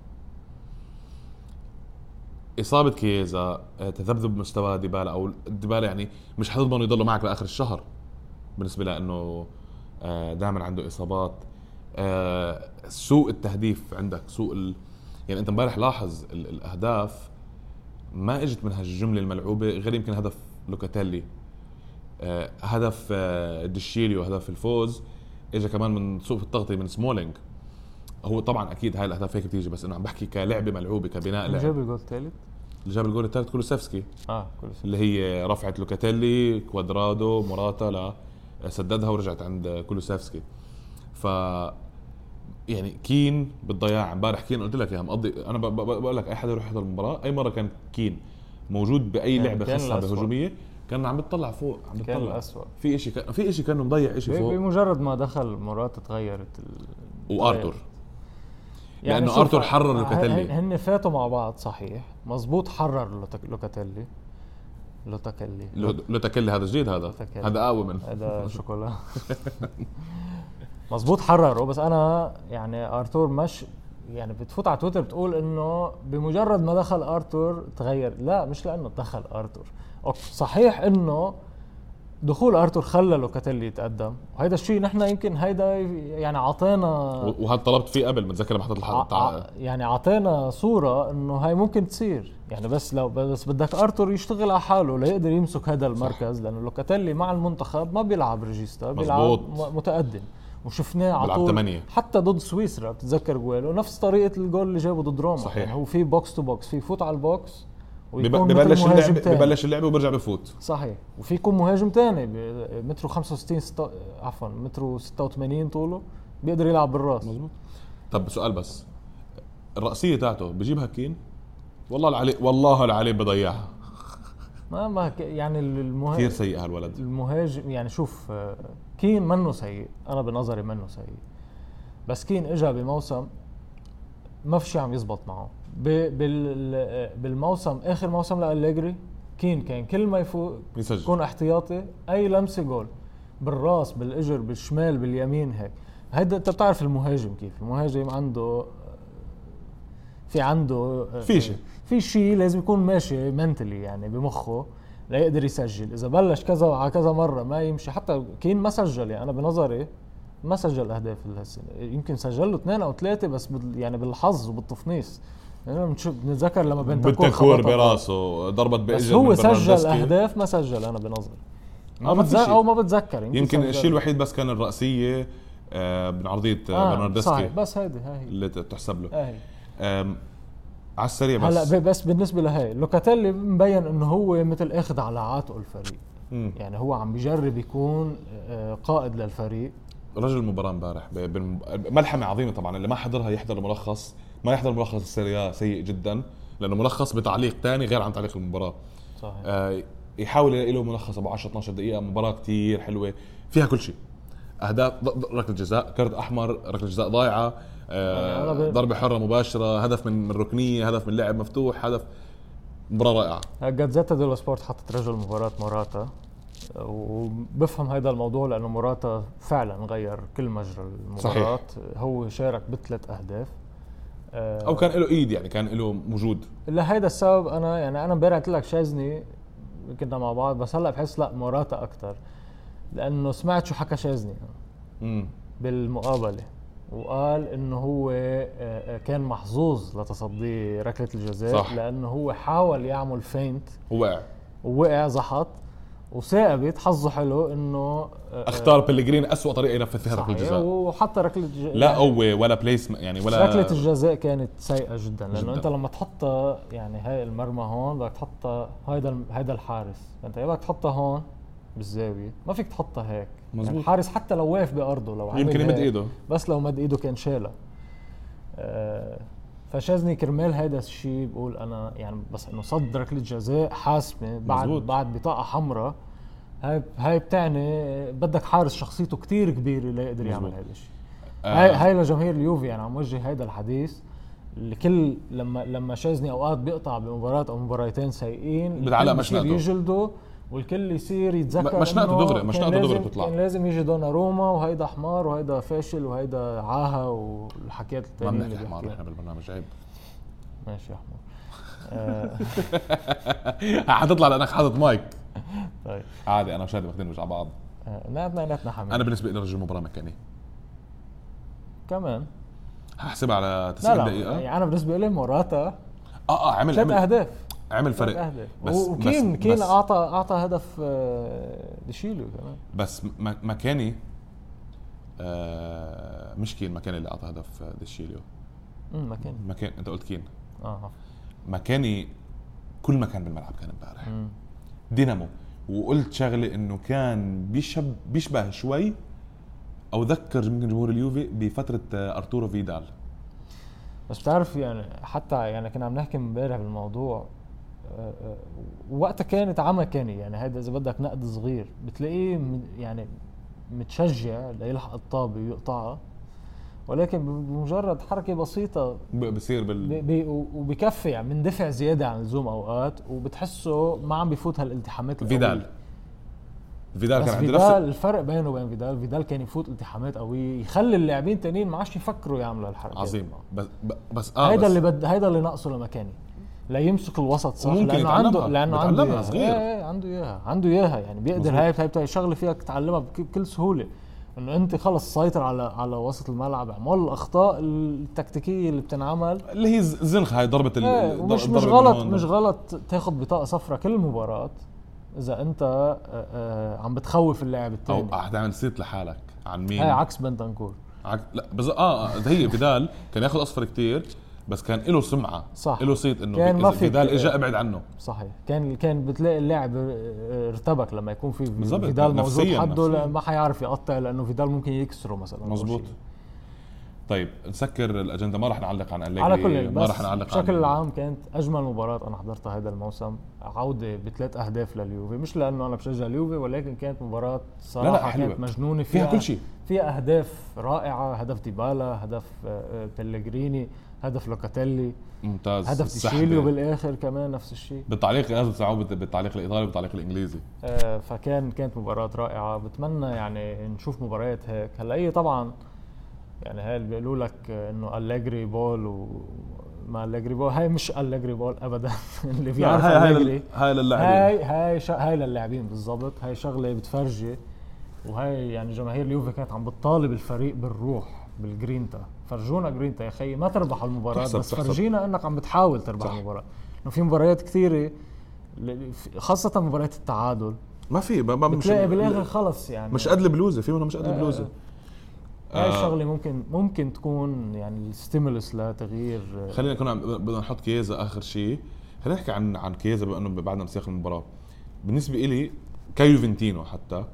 S1: إصابة كيزا آه، تذبذب مستوى ديبالا أو ديبالا يعني مش حتضمنه يضل معك لآخر الشهر بالنسبة لأنه دائما عنده إصابات. آه، سوء التهديف عندك سوء ال... يعني أنت امبارح لاحظ ال- الأهداف ما إجت من هالجملة الملعوبة غير يمكن هدف لوكاتيلي. آه، هدف آه، ديشيليو هدف الفوز اجى كمان من سوء التغطية من سمولينج هو طبعا أكيد هاي الأهداف هيك بتيجي بس إنه عم بحكي كلعبة ملعوبة كبناء لعب.
S2: جاب الجول الثالث؟
S1: اللي جاب الجول الثالث كولوسيفسكي.
S2: آه سنة.
S1: اللي هي رفعت لوكاتيلي كوادرادو موراتا لا سددها ورجعت عند كولوسيفسكي. ف يعني كين بالضياع امبارح كين قلت لك يا مقضي أنا بقول لك أي حدا يروح يحضر المباراة أي مرة كان كين موجود بأي
S2: يعني
S1: لعبة
S2: كان خاصة.
S1: بهجومية كان عم بتطلع فوق عم
S2: كان
S1: بتطلع.
S2: الأسوأ.
S1: في شيء كان في شيء كانه مضيع شيء فوق.
S2: بمجرد ما دخل مرات تغيرت ال...
S1: وارثر لأنه
S2: شوف،
S1: أرثر حرر
S2: هن-
S1: لوكاتيلي.
S2: هن فاتوا مع بعض صحيح. مزبوط حرر لوكاتيلي. لوتاكيلي.
S1: لو لو تكلي هذا جديد هذا. هذا اقوى من.
S2: هذا شوكولا. مزبوط حرره بس أنا يعني ارتور مش يعني بتفوت على تويتر بتقول إنه بمجرد ما دخل ارتور تغير. لا مش لأنه دخل ارتور صحيح إنه دخول أرتور خلى لوكاتيلي يتقدم. وهيدا الشيء نحن يمكن هيدا يعني عطينا
S1: وهذا طلبت فيه قبل؟ متذكر لما حطيت الحلقة
S2: ع- يعني أعطينا صورة إنه هاي ممكن تصير. يعني بس لو بس بدك أرتور يشتغل على حاله ليقدر يمسك هذا المركز لأنه لوكاتيلي مع المنتخب ما بيلعب ريجيستا بيلعب متقدم. وشفناه على طول.
S1: تمانية.
S2: حتى ضد سويسرا بتتذكر جوله نفس طريقة الجول اللي جابه ضد روما.
S1: صحيح.
S2: يعني هو في box to box في يفوت على ال box
S1: ببلش اللعب. ببلش اللعب وبرجع بفوت.
S2: صحيح. وفي يكون مهاجم تاني ب- مترو 65 ست... عفوا مترو 86 طوله بيقدر يلعب بالراس.
S1: مزبوط طب سؤال بس. الرأسية تاعته بجيبها كين؟ والله العلي والله العلي بضيعها.
S2: ما ما ك- يعني المهاجم
S1: كثير سيء هالولد.
S2: المهاجم يعني شوف آه، كين منه سيء. أنا بنظري منه سيء. بس كين اجى بموسم ما في شيء عم يزبط معه. آه، بالموسم آخر موسم لأليجري كين كان كل ما يفوق
S1: يسجل.
S2: يكون احتياطي أي لمسة جول بالراس بالإجر بالشمال باليمين هيك. هيدا أنت بتعرف المهاجم كيف. المهاجم عنده في عنده
S1: في شيء.
S2: في شيء لازم يكون ماشي منتلي يعني بمخه ليقدر يسجل. إذا بلش كذا على كذا مرة ما يمشي. حتى كين ما سجل يعني أنا بنظري ما سجل أهداف السنة يمكن سجل له اثنين أو ثلاثة بس بال يعني بالحظ وبالتفنيص يعني بنشوف بنتذكر لما بنتكور خبطها.
S1: براسه ضربت
S2: بس هو سجل. أهداف ما سجل أنا بنظري
S1: ما
S2: بتذكر. أو ما بتذكر
S1: يمكن
S2: سجل.
S1: الشيء الوحيد بس كان الرأسية آه، من عرضية آه.
S2: آه
S1: برناردسكي
S2: صحيح بس هيدي هاي هي
S1: اللي تحسب له
S2: هاي
S1: آم، على السريع بس
S2: هلا بس بالنسبة لهي لوكاتيلي مبين إنه هو مثل اخذ على عاتقه الفريق
S1: مم.
S2: يعني هو عم بيجرب يكون آه، قائد للفريق
S1: رجل المباراة امبارح ملحمة عظيمة طبعا اللي ما حضرها يحضر الملخص ما يحضر ملخص السيريا سيء جدا لأنه ملخص بتعليق تاني غير عن تعليق المباراة.
S2: صحيح.
S1: آه، يحاول يلاقي له ملخص أبو 10 12 دقيقة مباراة كتير حلوة فيها كل شيء. أهداف ركلة جزاء كرت أحمر ركلة جزاء ضايعة آه، ضربة. حرة مباشرة هدف من من ركنية هدف من لعب مفتوح هدف مباراة رائعة.
S2: جازيتا ديلو سبورت حطت رجل مباراة موراتا وبفهم هذا الموضوع لأنه موراتا فعلا غير كل مجرى المباراة. هو شارك بثلاث أهداف. آه،
S1: أو كان له إيد يعني كان له موجود.
S2: لهيدا السبب أنا يعني أنا امبارح قلت لك شاذني كنا مع بعض بس هلأ بحس لأ موراتا أكثر لأنه سمعت شو حكى شاذني
S1: امم
S2: بالمقابلة. وقال إنه هو آه، آه، كان محظوظ لتصدي ركلة الجزاء.
S1: صح.
S2: لأنه هو حاول يعمل فينت.
S1: هو وقع.
S2: ووقع زحط. وثاقبت حظه حلو إنه آه،
S1: أختار بلغرين اسوء طريقة ينفذ فيها
S2: ركلة
S1: الجزاء.
S2: وحط ركلة الجزاء
S1: لا قوة ولا بليس يعني ولا
S2: ركلة الجزاء كانت سيئة جدا لأنه
S1: جداً.
S2: أنت لما تحطها يعني هاي المرمى هون بدك تحطها هيدا هيدا الحارس. انت يا بدك تحطها هون بالزاوية ما فيك تحطها هيك. يعني
S1: مزبوط.
S2: الحارس حتى لو واقف بأرضه لو
S1: يمكن يمد إيده.
S2: بس لو مد إيده كان شالها آه، فشاذني كرمال هيدا الشيء بقول أنا يعني بس إنه صد ركله جزاء حاسمة بعد
S1: مزبوط.
S2: بعد بطاقة حمراء هاي هاي بتعني بدك حارس شخصيته كتير كبيرة ليقدر يعمل. هذا الشيء
S1: آه.
S2: هاي هاي لجماهير اليوفي يعني عم وجه هيدا الحديث لكل لما لما شاذني أوقات بيقطع بمباراة أو مباراتين سيئين
S1: بتعلق
S2: الكل
S1: مشنقته.
S2: يجلده والكل يصير يتذكر
S1: م- مشنقته
S2: إنه
S1: دغري،
S2: كان
S1: مشنقته دغري بتطلع.
S2: كان لازم يجي دونا روما وهيدا حمار وهيدا فاشل وهيدا عاهة والحكيات
S1: ما
S2: الثانية
S1: بنحكي حمار. إحنا بالبرنامج عيب.
S2: ماشي يا حمار. آه،
S1: حتطلع لأنك حاطط مايك.
S2: طيب.
S1: عادي أنا وشادي واخدين وجه على بعض.
S2: آه، اثنيناتنا حميد.
S1: أنا بالنسبة لي رجل المباراه مكاني.
S2: كمان.
S1: هحسبها على
S2: لا
S1: 90
S2: لا
S1: دقيقة.
S2: يعني أنا بالنسبة لي موراتا.
S1: آه آه عمل
S2: ثلاث
S1: عمل
S2: أهداف.
S1: عمل فرق. بس
S2: وكين
S1: بس
S2: كين
S1: بس,
S2: اعطى أعطى هدف آه، ديشيلو كمان.
S1: بس ماكيني آه مش كين ماكيني اللي أعطى هدف ديشيليو
S2: امم ماكيني
S1: ماكيني أنت قلت كين.
S2: آه
S1: ماكيني كل مكان بالملعب كان امبارح. دينامو. وقلت شغله إنه كان بيشب بيشبه شوي. أو ذكر يمكن جمهور اليوفي بفترة آه، أرتورو فيدال.
S2: بس بتعرف يعني حتى يعني كنا عم نحكي امبارح بالموضوع آه، آه، وقتها كانت عمى كاني يعني هذا إذا بدك نقد صغير بتلاقيه يعني متشجع ليلحق الطابة ويقطعها. ولكن بمجرد حركة
S1: بسيطة بصير بال
S2: بي وبكفي يعني بندفع زيادة عن اللزوم أوقات وبتحسه ما عم بيفوت هالالتحامات.
S1: فيدال. فيدال كان عنده نفس
S2: الفرق بينه وبين فيدال فيدال كان يفوت التحامات قوية يخلي اللاعبين التانيين ما عادش يفكروا يعملوا هالحركات.
S1: عظيم بس بس آه
S2: هيدا
S1: بس
S2: اللي بد هيدا اللي ناقصه لمكاني. لا يمسك الوسط صح
S1: وممكن
S2: لأنه عنده. لأنه عنده إياها.
S1: صغير.
S2: إيه إيه عنده إياها عنده إياها يعني بيقدر. هاي هاي شغلة فيك تتعلمها بك- بكل سهولة إنه أنت خلص سيطر على على وسط الملعب اعمل الأخطاء التكتيكية اللي بتنعمل
S1: اللي هي زنخ هاي ضربة إيه
S2: مش
S1: من
S2: غلط. مش غلط تاخذ بطاقة صفراء كل مباراة إذا أنت آه، آه، عم بتخوف اللاعب
S1: أو
S2: الثاني
S1: حتعمل صيت لحالك عن مين
S2: هاي عكس بنتنكور
S1: عك... لا بس آه آه، هي فيدال كان ياخذ أصفر كتير بس كان له سمعة.
S2: صح.
S1: له صيت إنه
S2: كان
S1: في-
S2: ما فيك-
S1: فيدال اجى ابعد عنه.
S2: صحيح. كان كان بتلاقي اللاعب ارتبك لما يكون في فيدال موجود. حده لا-
S1: نفسياً.
S2: ما حيعرف يقطع لأنه فيدال ممكن يكسره مثلا
S1: مزبوط. طيب نسكر الأجندة. ما راح نعلق عن أليجري.
S2: على كل
S1: ما راح نعلق
S2: بشكل
S1: عن
S2: عام كانت أجمل مباراة أنا حضرتها هذا الموسم. عودة بثلاث أهداف لليوفي. مش لأنه أنا بشجع اليوفي ولكن كانت مباراة صراحة
S1: حلوة.
S2: كانت مجنونة.
S1: فيها كل شيء.
S2: فيها أهداف رائعة. هدف ديبالا هدف آه، آه، بيليجريني هدف لوكاتيلي
S1: ممتاز
S2: هدف. ديشيليو بالآخر كمان نفس الشيء.
S1: بالتعليق لازم تسمعوه بال- بالتعليق الإيطالي والتعليق الإنجليزي.
S2: آه، فكان كانت مباراة رائعة. بتمنى يعني نشوف مباريات هيك. هلا هي طبعا يعني هاي اللي بيقولوا لك إنه أليجري ball وما أليجري ball هاي مش أليجري ball ابدا. اللي بيعرف
S1: هاي لل- هاي للاعبين.
S2: هاي هاي ش... هاي للاعبين بالضبط. هاي شغلة بتفرجي. وهي يعني جماهير اليوفي كانت عم بتطالب الفريق بالروح بالجرينتا. فرجونا جرينتا يا خيي ما تربحوا المباراة
S1: تحسب-
S2: بس
S1: تحسب.
S2: فرجينا إنك عم بتحاول تربح
S1: صح.
S2: المباراة. إنه في مباريات كثيرة ل- خاصة مباريات التعادل.
S1: ما في ما ما- مش
S2: بتلاقي بالآخر خلص يعني.
S1: مش قد البلوزة في منهم مش قد
S2: آه،
S1: البلوزة.
S2: هاي
S1: آه.
S2: الشغلة ممكن ممكن تكون يعني ال stimulus لتغيير
S1: خلينا نكون بدنا نحط كيزا آخر شيء خلينا نحكي عن عن كيزا بما انه بعدنا بسياق المباراة. بالنسبة إلي كيوفنتينو حتى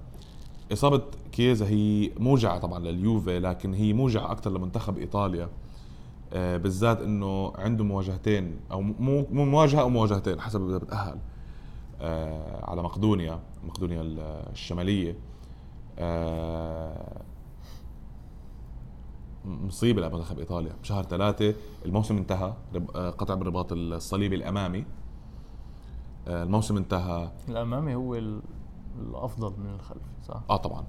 S1: إصابة كيزا هي موجعة طبعا لليوفي لكن هي موجعة أكثر لمنتخب إيطاليا. آه، بالذات إنه عنده مواجهتين أو مو مو مواجهة أو مواجهتين حسب إذا بتأهل آه، على مقدونيا مقدونيا الشمالية. آه، مصيبة لمنتخب إيطاليا. بشهر ثلاثة الموسم انتهى قطع بالرباط الصليبي الأمامي. الموسم انتهى.
S2: الأمامي هو ال- الأفضل من الخلفي صح؟
S1: آه طبعا.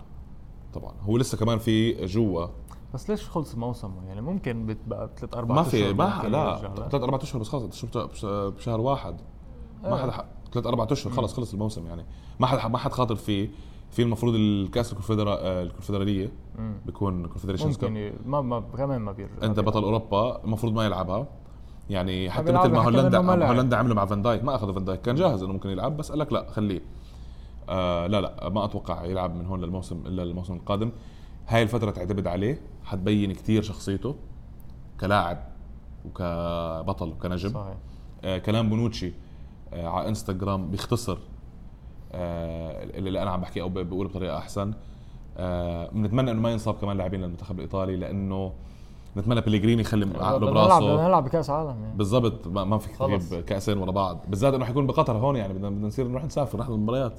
S1: طبعا. هو لسه كمان في جوا.
S2: بس ليش خلص موسمه؟ يعني ممكن بتبقى ثلاث أربع
S1: ما في ما لا ثلاث أربع أشهر بس خلص. بت- بشهر واحد. ما
S2: آه.
S1: حدا ثلاث أربع أشهر خلص خلص الموسم يعني. ما حدا ما حد خاطر فيه في المفروض الكأس الكونفدرا
S2: الكونفدرالية.
S1: بيكون كونفدريشنز
S2: ممكن. ما ما كمان ما بيرجع
S1: أنت بطل أوروبا المفروض ما يلعبها. يعني حتى مثل ما هولندا. هولندا عملوا مع فان دايك ما أخذوا فان دايك كان جاهز إنه ممكن يلعب بس قال لك لا خليه. آه لا لا ما أتوقع يلعب من هون للموسم إلا الموسم القادم. هاي الفترة تعتمد عليه حتبين كتير شخصيته كلاعب وكبطل وكنجم.
S2: صحيح.
S1: آه كلام بونوتشي آه على إنستغرام بيختصر آه اللي أنا عم بحكيه أو بقول بطريقة أحسن. آه بنتمنى إنه ما ينصاب كمان لاعبين للمنتخب الإيطالي لأنه نتمنى بليجريني يخلي عقله براسه.
S2: بدنا نلعب بكأس عالم يعني.
S1: بالضبط ما
S2: خلص.
S1: تجيب كأسين ورا بعض. بالذات إنه حيكون بقطر هون يعني بدنا بدنا نصير نروح نسافر نحضر المباريات.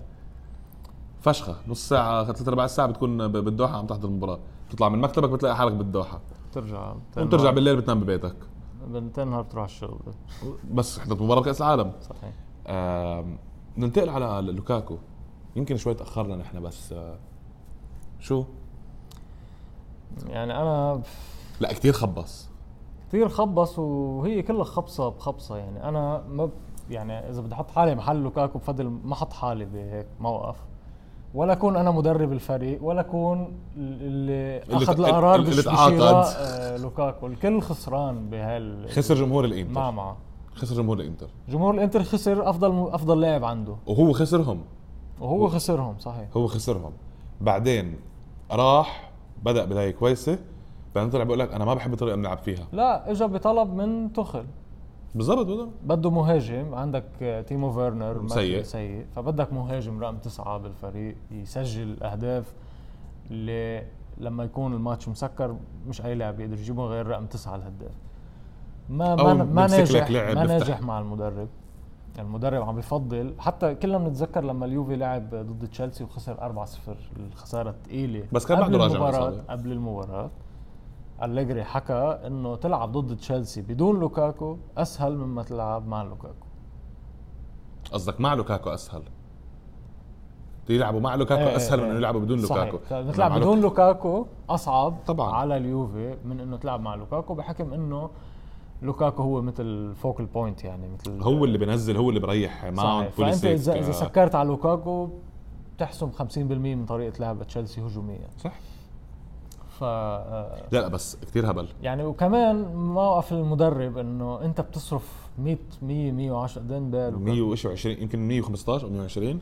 S1: فشخة. نص ساعة ثلاث ارباع ساعه بتكون بالدوحة عم تحضر المباراة. تطلع من مكتبك بتلاقي حالك بالدوحة.
S2: بترجع
S1: وبترجع بالليل بتنام ببيتك.
S2: بنتين نهار بتروح الشغل.
S1: بس حضرت مباراة كأس العالم.
S2: صحيح.
S1: آم، ننتقل على لوكاكو. يمكن شوي تأخرنا نحن بس آه، شو؟
S2: يعني أنا
S1: لا كتير خبص.
S2: كثير خبص وهي كلها خبصة بخبصة. يعني أنا ما يعني إذا بدي أحط حالي محل لوكاكو بفضل ما أحط حالي بهيك موقف. ولا أكون أنا مدرب الفريق ولا أكون اللي
S1: أخذ
S2: القرار
S1: اللي تعاقد.
S2: بشراء آه، لوكاكو. الكل خسران بهال
S1: خسر جمهور الإنتر.
S2: مع مع
S1: خسر جمهور الإنتر.
S2: جمهور الإنتر خسر أفضل أفضل لاعب عنده.
S1: وهو خسرهم.
S2: وهو خسرهم صحيح.
S1: هو خسرهم. بعدين راح بدأ بداية كويسة. بعدين طلع بيقول لك أنا ما بحب الطريقة اللي بنلعب فيها.
S2: لا اجى بطلب من تخل
S1: بالضبط
S2: بده مهاجم عندك تيمو فيرنر
S1: سيء.
S2: سيء فبدك مهاجم رقم تسعة بالفريق يسجل أهداف اللي لما يكون الماتش مسكر مش أي لاعب بيقدر يجيبه غير رقم تسعة الهداف ما ما, ما ناجح
S1: لعب
S2: ما. ناجح مع المدرب المدرب عم بفضل حتى كلنا بنتذكر لما اليوفي لعب ضد تشيلسي وخسر 4-0 الخسارة الثقيله
S1: بس كان بعده راجع.
S2: قبل المباراة أليجري حكى إنه تلعب ضد تشيلسي بدون لوكاكو أسهل مما تلعب مع لوكاكو.
S1: قصدك مع لوكاكو أسهل؟ يلعبوا مع لوكاكو
S2: إيه
S1: أسهل
S2: إيه
S1: من إنه
S2: إيه.
S1: يلعبوا بدون
S2: صحيح.
S1: لوكاكو.
S2: انه تلعب بدون لوكاكو. أصعب
S1: طبعاً.
S2: على اليوفي من إنه تلعب مع لوكاكو بحكم إنه لوكاكو هو مثل focal point يعني مثل
S1: هو اللي بينزل هو اللي بريح ماونت
S2: فأنت اذا إذا
S1: آه،
S2: سكرت على لوكاكو بتحسم 50% من طريقة لعب تشيلسي هجوميا.
S1: صح.
S2: ف آه،
S1: لا لا بس كثير هبل.
S2: يعني وكمان موقف المدرب إنه أنت بتصرف 100 100 110 قدام بال
S1: 120 يمكن 115 أو 120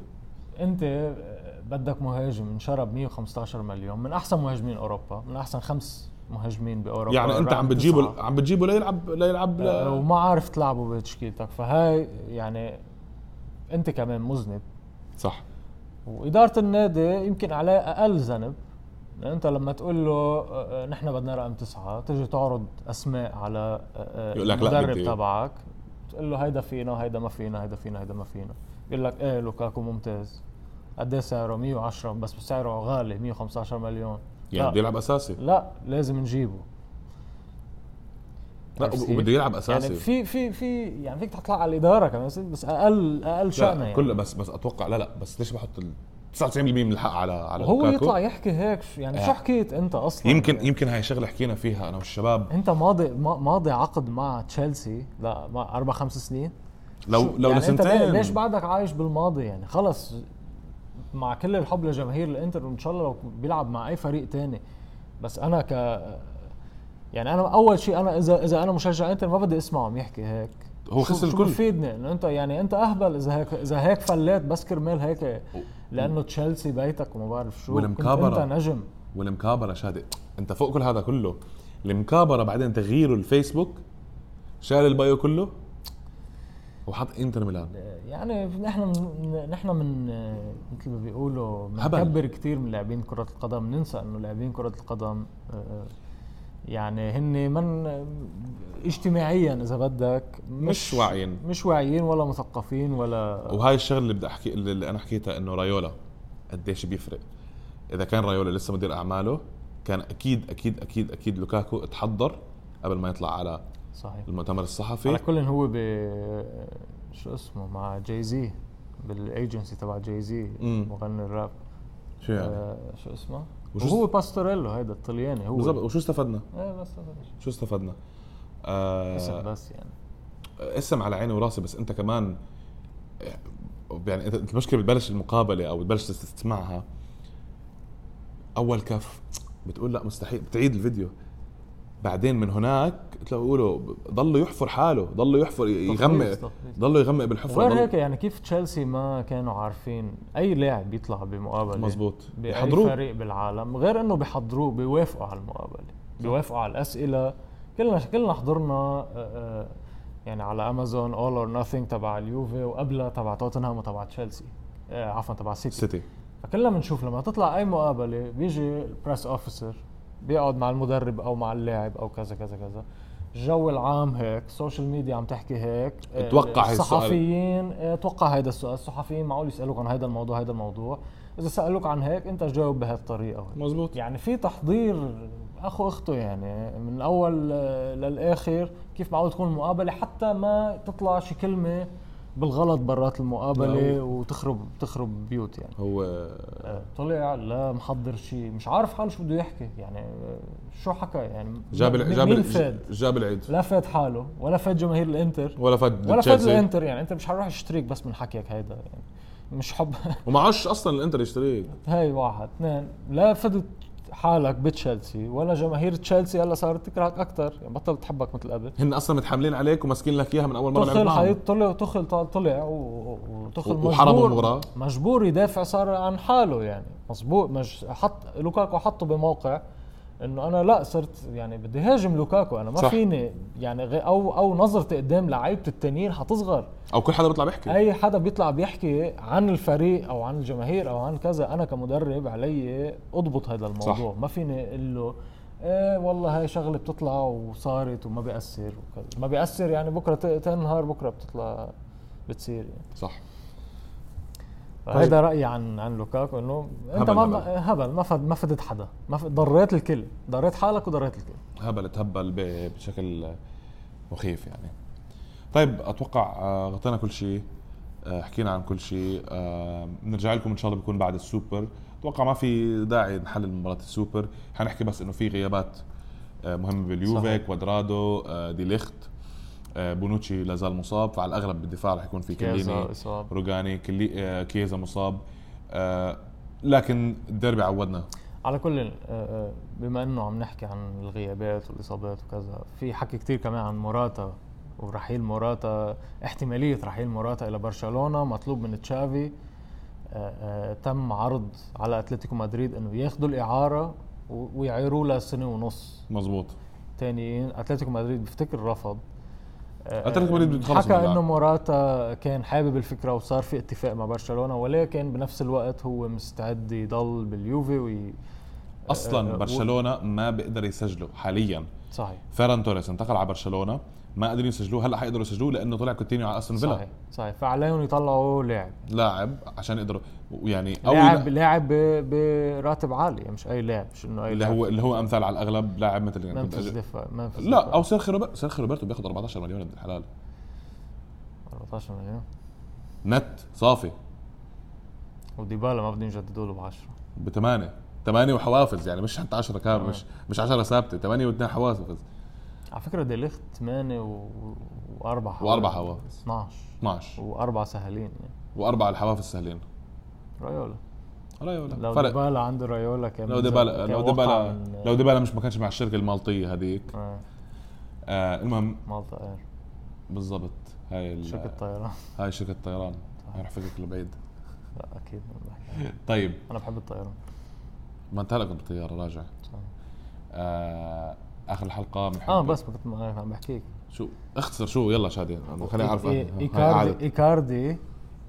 S2: أنت آه، بدك مهاجم انشرب 115 مليون من أحسن مهاجمين أوروبا من أحسن خمس مهاجمين بأوروبا.
S1: يعني
S2: أنت
S1: عم بتجيبه. عم بتجيبه ليلعب ليلعب ل...
S2: آه، وما عارف تلعبه بتشكيلتك فهاي يعني أنت كمان مذنب.
S1: صح.
S2: وإدارة النادي يمكن عليه أقل ذنب. انت لما تقول له آه، آه، نحن بدنا رقم تسعة تيجي تعرض أسماء على آه،
S1: يقول لك
S2: المدرب. تبعك تقول له هيدا فينا هيدا ما فينا هيدا فينا هيدا ما فينا. يقول لك إيه لوكاكو ممتاز. قد إيه سعره؟ 110 بس سعره غالي 115 مليون.
S1: يعني. بده يلعب أساسي.
S2: لا لازم نجيبه.
S1: لا؟ وبده يلعب أساسي.
S2: يعني في في في يعني فيك تطلع على الإدارة كمان بس أقل أقل شأنها
S1: لا
S2: يعني.
S1: كل بس بس أتوقع لا لا بس ليش بحط 99% من الحق على على
S2: هو
S1: لوكاكو؟
S2: يطلع يحكي هيك شو- يعني شو
S1: آه.
S2: حكيت انت أصلا؟
S1: يمكن يمكن هاي شغلة حكينا فيها أنا والشباب.
S2: انت ماضي ما- ماضي عقد مع تشيلسي لا ما أربع خمس سنين.
S1: لو
S2: شو-
S1: لو
S2: يعني انت
S1: لسنتين.
S2: ليش بعدك عايش بالماضي؟ يعني خلص مع كل الحب لجماهير الإنتر وإن شاء الله لو بيلعب مع أي فريق تاني. بس أنا ك يعني أنا أول شيء أنا اذا إذا أنا مشجع إنتر ما بدي أسمعه عم يحكي هيك.
S1: هو
S2: شو-
S1: خسر
S2: شو
S1: الكل.
S2: بفيدني إنه أنت يعني أنت أهبل إذا هيك إذا هيك فليت بس كرمال هيك لأنه تشيلسي بيتك وما بعرف شو. كنت
S1: والمكابرة.
S2: أنت نجم.
S1: والمكابره شادي. أنت فوق كل هذا كله. المكابره بعدين تغييره الفيسبوك. شال البايو كله. وحط إنتر ميلان.
S2: يعني نحن من نحن من مثل ما بيقولوا. بنكبر كثير من لاعبين كرة القدم. ننسى إنه لاعبين كرة القدم آه، يعني هن من اجتماعيا إذا بدك
S1: مش واعيين.
S2: مش واعيين ولا مثقفين ولا
S1: وهاي الشغله اللي بدي أحكي اللي أنا حكيتها إنه رايولا قديش بيفرق. إذا كان رايولا لسه مدير أعماله كان أكيد أكيد أكيد أكيد لوكاكو تحضر قبل ما يطلع على
S2: صحيح.
S1: المؤتمر الصحفي.
S2: على كل هو ب شو اسمه مع جاي زي بالايجنسي تبع جاي زي. مغني الراب.
S1: شو يعني؟
S2: آه شو اسمه؟ وهو باستوريلو هيدا الطلياني هو.
S1: بالضبط. وشو استفدنا؟
S2: إيه بس
S1: شو استفدنا؟ آه
S2: اسم بس يعني.
S1: اسم على عيني وراسي بس انت كمان يعني أنت المشكلة بتبلش المقابلة أو بتبلش تسمعها أول كف بتقول لا مستحيل بتعيد الفيديو. بعدين من هناك تلاقوا ضله يحفر حاله ضله يحفر يغمق. ضله يغمق بالحفرة
S2: وغير
S1: ضل-
S2: هيك يعني كيف تشيلسي ما كانوا عارفين أي لاعب يطلع بمقابلة؟
S1: مزبوط
S2: بأي
S1: يحضروه
S2: فريق بالعالم غير إنه بيحضروه بيوافقوا على المقابلة بيوافقوا على الأسئلة. كلنا كلنا حضرنا آه، آه، يعني على أمازون All or Nothing تبع اليوفي وقبلها تبع توتنهام وتبع تشيلسي آه، عفوا تبع سيتي.
S1: سيتي.
S2: فكلنا بنشوف لما تطلع أي مقابلة بيجي ال press officer بيقعد مع المدرب أو مع اللاعب أو كذا كذا كذا. الجو العام هيك ال social media عم تحكي هيك.
S1: أتوقع السؤال.
S2: الصحفيين أتوقع هيدا السؤال. الصحفيين معقول يسألوك عن هيدا الموضوع هيدا الموضوع. إذا سألوك عن هيك أنت جاوب بهالطريقة.
S1: مزبوط.
S2: يعني في تحضير أخو أخته يعني من الأول آه، للآخر كيف معقول تكون المقابلة حتى ما تطلع شي كلمة بالغلط برات
S1: المقابلة
S2: وتخرب تخرب بيوت يعني.
S1: هو
S2: آه، طلع لا محضر شيء مش عارف حاله شو بده يحكي يعني آه، شو حكى يعني.
S1: جاب ال- جاب ال-
S2: فاد؟
S1: جاب العيد.
S2: لا فاد حاله ولا فاد جماهير الإنتر.
S1: ولا فاد
S2: ولا فاد الإنتر يعني أنت مش حروح اشتريك بس من حكيك هيدا يعني. مش حب.
S1: ومعوش أصلا الإنتر يشتريك.
S2: هاي واحد. اثنين لا فدت حالك بتشيلسي ولا جماهير تشيلسي هلا صارت تكرهك أكثر يعني بطلت تحبك مثل قبل
S1: هن أصلا متحملين عليك وماسكين لك إياها من أول مرة
S2: تخل. حيط طلع تخل طلع, وتخل
S1: وحرموا
S2: مجبور
S1: المباراة.
S2: مجبور يدافع صار عن حاله يعني مزبوط مش حط لوكاكو حطه بموقع انه أنا لا صرت يعني بدي هاجم لوكاكو أنا ما
S1: صح.
S2: فيني يعني أو أو نظرتي قدام لعيبة التانيين حتصغر.
S1: أو كل حدا بيطلع بيحكي.
S2: أي حدا بيطلع بيحكي عن الفريق أو عن الجماهير أو عن كذا أنا كمدرب علي أضبط هذا الموضوع.
S1: صح.
S2: ما فيني أقول له إيه والله هاي شغلة بتطلع وصارت وما بيأثر وكذا. ما بيأثر يعني بكرة تنهار بكرة بتطلع بتصير يعني.
S1: صح.
S2: فهيدا رأيي عن عن لوكاكو إنه أنت
S1: هبل
S2: ما
S1: هبل.
S2: ما فد ما فدت حدا. ما فد ضريت الكل. ضريت حالك وضريت الكل.
S1: هبل تهبل بشكل مخيف يعني. طيب أتوقع آه، غطينا كل شيء آه، حكينا عن كل شيء آه، بنرجع لكم إن شاء الله بيكون بعد السوبر. أتوقع ما في داعي نحلل مباراة السوبر. حنحكي بس إنه في غيابات آه، مهمة باليوفي
S2: صحيح.
S1: كوادرادو آه، دي ليخت. آه، بونوتشي لا زال مصاب فعلى الأغلب بالدفاع رح يكون في
S2: كيليني
S1: روجاني كلي آه، كيزا مصاب. آه، لكن الديربي عودنا.
S2: على كل آه، آه، بما إنه عم نحكي عن الغيابات والإصابات وكذا في حكي كتير كمان عن موراتا ورحيل موراتا. احتمالية رحيل موراتا إلى برشلونة مطلوب من تشافي. آه، آه، تم عرض على أتلتيكو مدريد إنه ياخذوا الإعارة ويعيروه لسنة ونص.
S1: مزبوط
S2: تانيين أتلتيكو مدريد بفتكر رفض. آه،
S1: أتلتيكو مدريد من
S2: حكى. إنه موراتا كان حابب الفكرة وصار في اتفاق مع برشلونة ولكن بنفس الوقت هو مستعد يضل باليوفي وي
S1: أصلا
S2: آه،
S1: برشلونة ما بيقدر يسجله حاليا.
S2: صحيح.
S1: فيران توريس انتقل على برشلونة. ما قادرين يسجلوه هلأ حيقدروا يسجلوه لأنه طلع كوتينيو على أستون فيلا.
S2: صحيح صحيح. فعليهم يطلعوا لاعب.
S1: لاعب عشان يقدروا يعني أو
S2: لاعب
S1: لا-
S2: لاعب ب- براتب عالي مش أي لاعب مش إنه أي
S1: اللي هو اللي هو أمثال على الأغلب لاعب مثل يعني أجي-
S2: دفاع منفس
S1: لا
S2: دفاع.
S1: أو سيرخي روبرتو سيرخي روبرتو بياخذ 14 مليون ابن الحلال.
S2: 14 مليون.
S1: نت صافي.
S2: وديبالا ما بدهم يجددوا له ب 10
S1: بثمانية. ثمانية وحوافز يعني مش حتى 10 كام
S2: آه.
S1: مش مش 10 ثابتة ثمانية واثنين حوافز.
S2: على فكرة ديليخت 8 و... وأربع حوافز
S1: وأربع حوافز.
S2: 12
S1: 12
S2: وأربع سهلين يعني.
S1: واربعة الحوافز سهلين
S2: رايولا
S1: رايولا
S2: لو
S1: فرق.
S2: ديبالا عنده رايولا كان
S1: لو ديبالا لو ديبالا
S2: من-
S1: لو ديبالا مش ما كانش مع الشركة المالطية هذيك.
S2: آه،
S1: آه المهم.
S2: مالطا إير.
S1: بالضبط. هاي ال-
S2: شركة طيران.
S1: هاي شركة طيران. هاي رح فكك لبعيد.
S2: لا أكيد.
S1: طيب.
S2: أنا بحب الطيران.
S1: ما انت هلا كنت بالطيارة راجع.
S2: صح.
S1: آه آخر الحلقة بنحب
S2: آه بس كنت عم بحكيك.
S1: شو؟ اختصر شو؟ يلا شادي أنا خليني أعرف
S2: ايكاردي. إيكاردي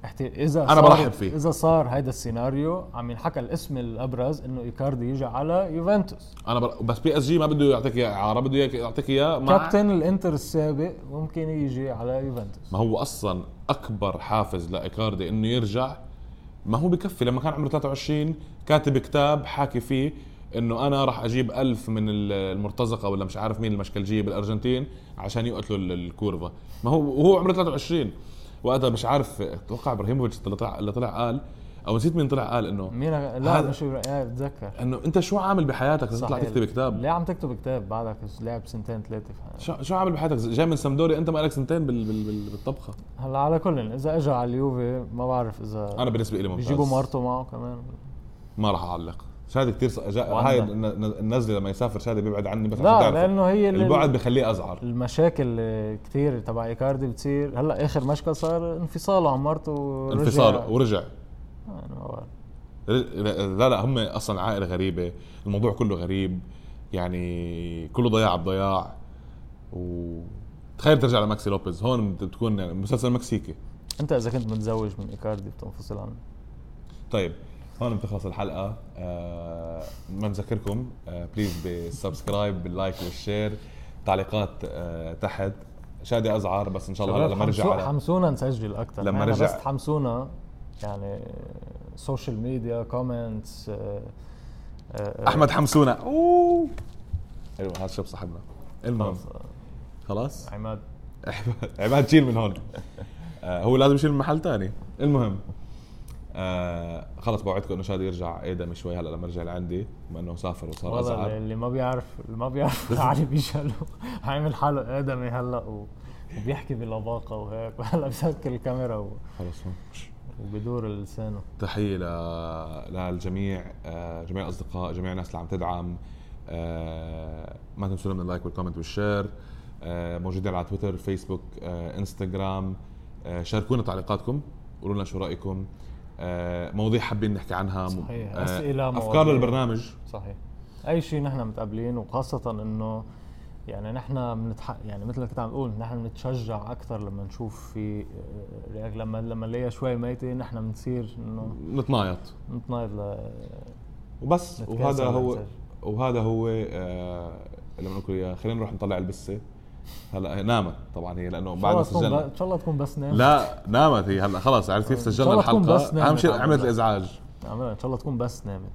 S2: احت-
S1: إذا
S2: صار-
S1: برحب فيه.
S2: إذا صار هيدا السيناريو عم ينحكى الاسم الأبرز إنه إيكاردي يجي على يوفنتوس.
S1: أنا بر... بس PSG ما بده يعطيك إياه اعاره بده يعطيك إياه مع
S2: كابتن الإنتر السابق ممكن يجي على يوفنتوس.
S1: ما هو أصلا أكبر حافز لإيكاردي إنه يرجع ما هو بكفي لما كان عمره 23 كاتب كتاب حاكي فيه إنه أنا راح أجيب ألف من ال- المرتزقة ولا مش عارف مين المشكلجيه بالارجنتين عشان يقتلوا ال- الكورفا ما هو وهو عمره 23 وقتها مش عارف أتوقع إبراهيموفيتش اللي طلع اللي طلع قال أو نسيت مين طلع قال إنه
S2: مين؟ لا مش بتذكر
S1: إنه أنت شو عامل بحياتك؟ لازم تطلع. تكتب كتاب.
S2: ليه عم تكتب كتاب بعدك لعب سنتين ثلاثة
S1: شو شو عامل بحياتك؟ جاي من سمدوري أنت ما لك سنتين بال... بال... بال... بالطبخة.
S2: هلأ على كل إذا اجى على اليوفي ما بعرف إذا
S1: أنا بالنسبة لي ممتاز.
S2: بيجيبوا مرته معه كمان.
S1: ما راح أعلق. شادي كثير. هاي الن- الن- النزله لما يسافر شادي بيبعد عني بس
S2: لا. لأنه هي
S1: البعد بخليه ازعر
S2: المشاكل كثير تبع إيكاردي بتصير. هلأ آخر مشكل صار انفصاله عن مرته ورجع.
S1: انفصال ورجع.
S2: آه،
S1: لا لا هم أصلا عائلة غريبة. الموضوع كله غريب. يعني كله ضياع بضياع. و تخيل ترجع لماكسي لوبيز. هون بتكون يعني مسلسل مكسيكي.
S2: أنت إذا كنت متزوج من إيكاردي بتنفصل عنه.
S1: طيب. هون بتخلص الحلقة. آه ما نذكركم آه please بال subscribe بال like وال share تعليقات آه تحت. شادي أزعر بس إن شاء الله لما
S2: حمسو-
S1: نرجع على
S2: حمسونا نسجل أكثر
S1: لما
S2: لما
S1: رجع-
S2: بس تحمسونا يعني social media comments
S1: أحمد حمسونا. أوه. أيوه هذا شاب صاحبنا المهم خلاص.
S2: عماد.
S1: عماد شيل من هون. آه هو لازم يشيل من محل تاني. المهم آه خلص بوعدكم إنه شادي يرجع آدم شوي هلأ لما رجع لعندي بما إنه سافر وصار
S2: والله
S1: ازعر
S2: اللي ما بيعرف اللي ما بيعرف علي بيشلو عامل حاله ادمي هلأ وبيحكي بلباقه وهيك. وهلا بسكر الكاميرا و-
S1: خلص.
S2: وبدور لسانه
S1: تحية ل- للجميع آه، جميع الأصدقاء جميع الناس اللي عم تدعم. آه، ما تنسونا من ال like وال comment وال share. آه، موجودين على تويتر فيسبوك آه، إنستغرام. آه، شاركونا تعليقاتكم. قولوا لنا شو رأيكم. آه، مواضيع حابين نحكي عنها.
S2: صحيح.
S1: آه،
S2: أسئلة،
S1: أفكار
S2: مواضيع.
S1: للبرنامج.
S2: صحيح. أي شيء نحن متقبلين وخاصة إنه يعني نحن بنتح... يعني مثل ما كنت عم تقول نحن بنتشجع أكثر لما نشوف في رياك لما لما نلاقيها شوي ميتة نحن بنصير إنه
S1: نتنايط.
S2: نتنايض ل
S1: وبس. وهذا هو. وهذا هو آه، اللي بنقول إياه. خلينا نروح نطلع البسة. هلا نامت. طبعا هي
S2: لأنه
S1: بعد ما سجلنا.
S2: إن شاء الله تكون بس نام
S1: لا نامت هي هلا. خلاص عرفت كيف سجلنا الحلقة؟ اهم
S2: نامت.
S1: شيء
S2: عم
S1: عملت. الإزعاج.
S2: إن شاء الله تكون بس نامت.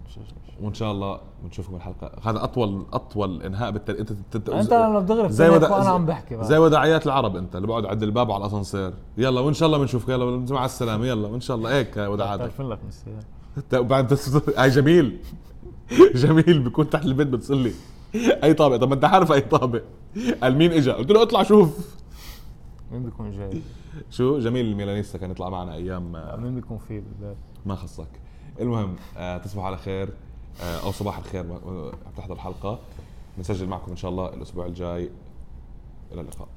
S1: وإن شاء الله بنشوفكم الحلقة. هذا أطول أطول إنهاء بالتل... أنت أنت
S2: انت لما بتغرب
S1: زي
S2: زي
S1: ودا...
S2: وأنا عم بحكي بقى.
S1: زي وداعيات العرب أنت اللي بقعد عند الباب على الأسانسير. يلا وإن شاء الله بنشوفك. يلا مع السلامة. يلا وإن شاء الله. هيك وداعاتك
S2: تعرفين لك
S1: انت بعد هاي جميل. جميل بيكون تحت البيت بتصلي. أي طابق. طب ما أنت عارف أي طابق. قال مين اجى قلت له اطلع شوف.
S2: مين بيكون جاي؟
S1: شو؟ جميل الميلانيستا كان يطلع معنا أيام آه،
S2: مين بيكون فيه بالبيت؟
S1: ما خصك. المهم آه تصبحوا على خير آه أو صباح الخير عم تحضر الحلقة بنسجل معكم إن شاء الله الأسبوع الجاي. إلى اللقاء.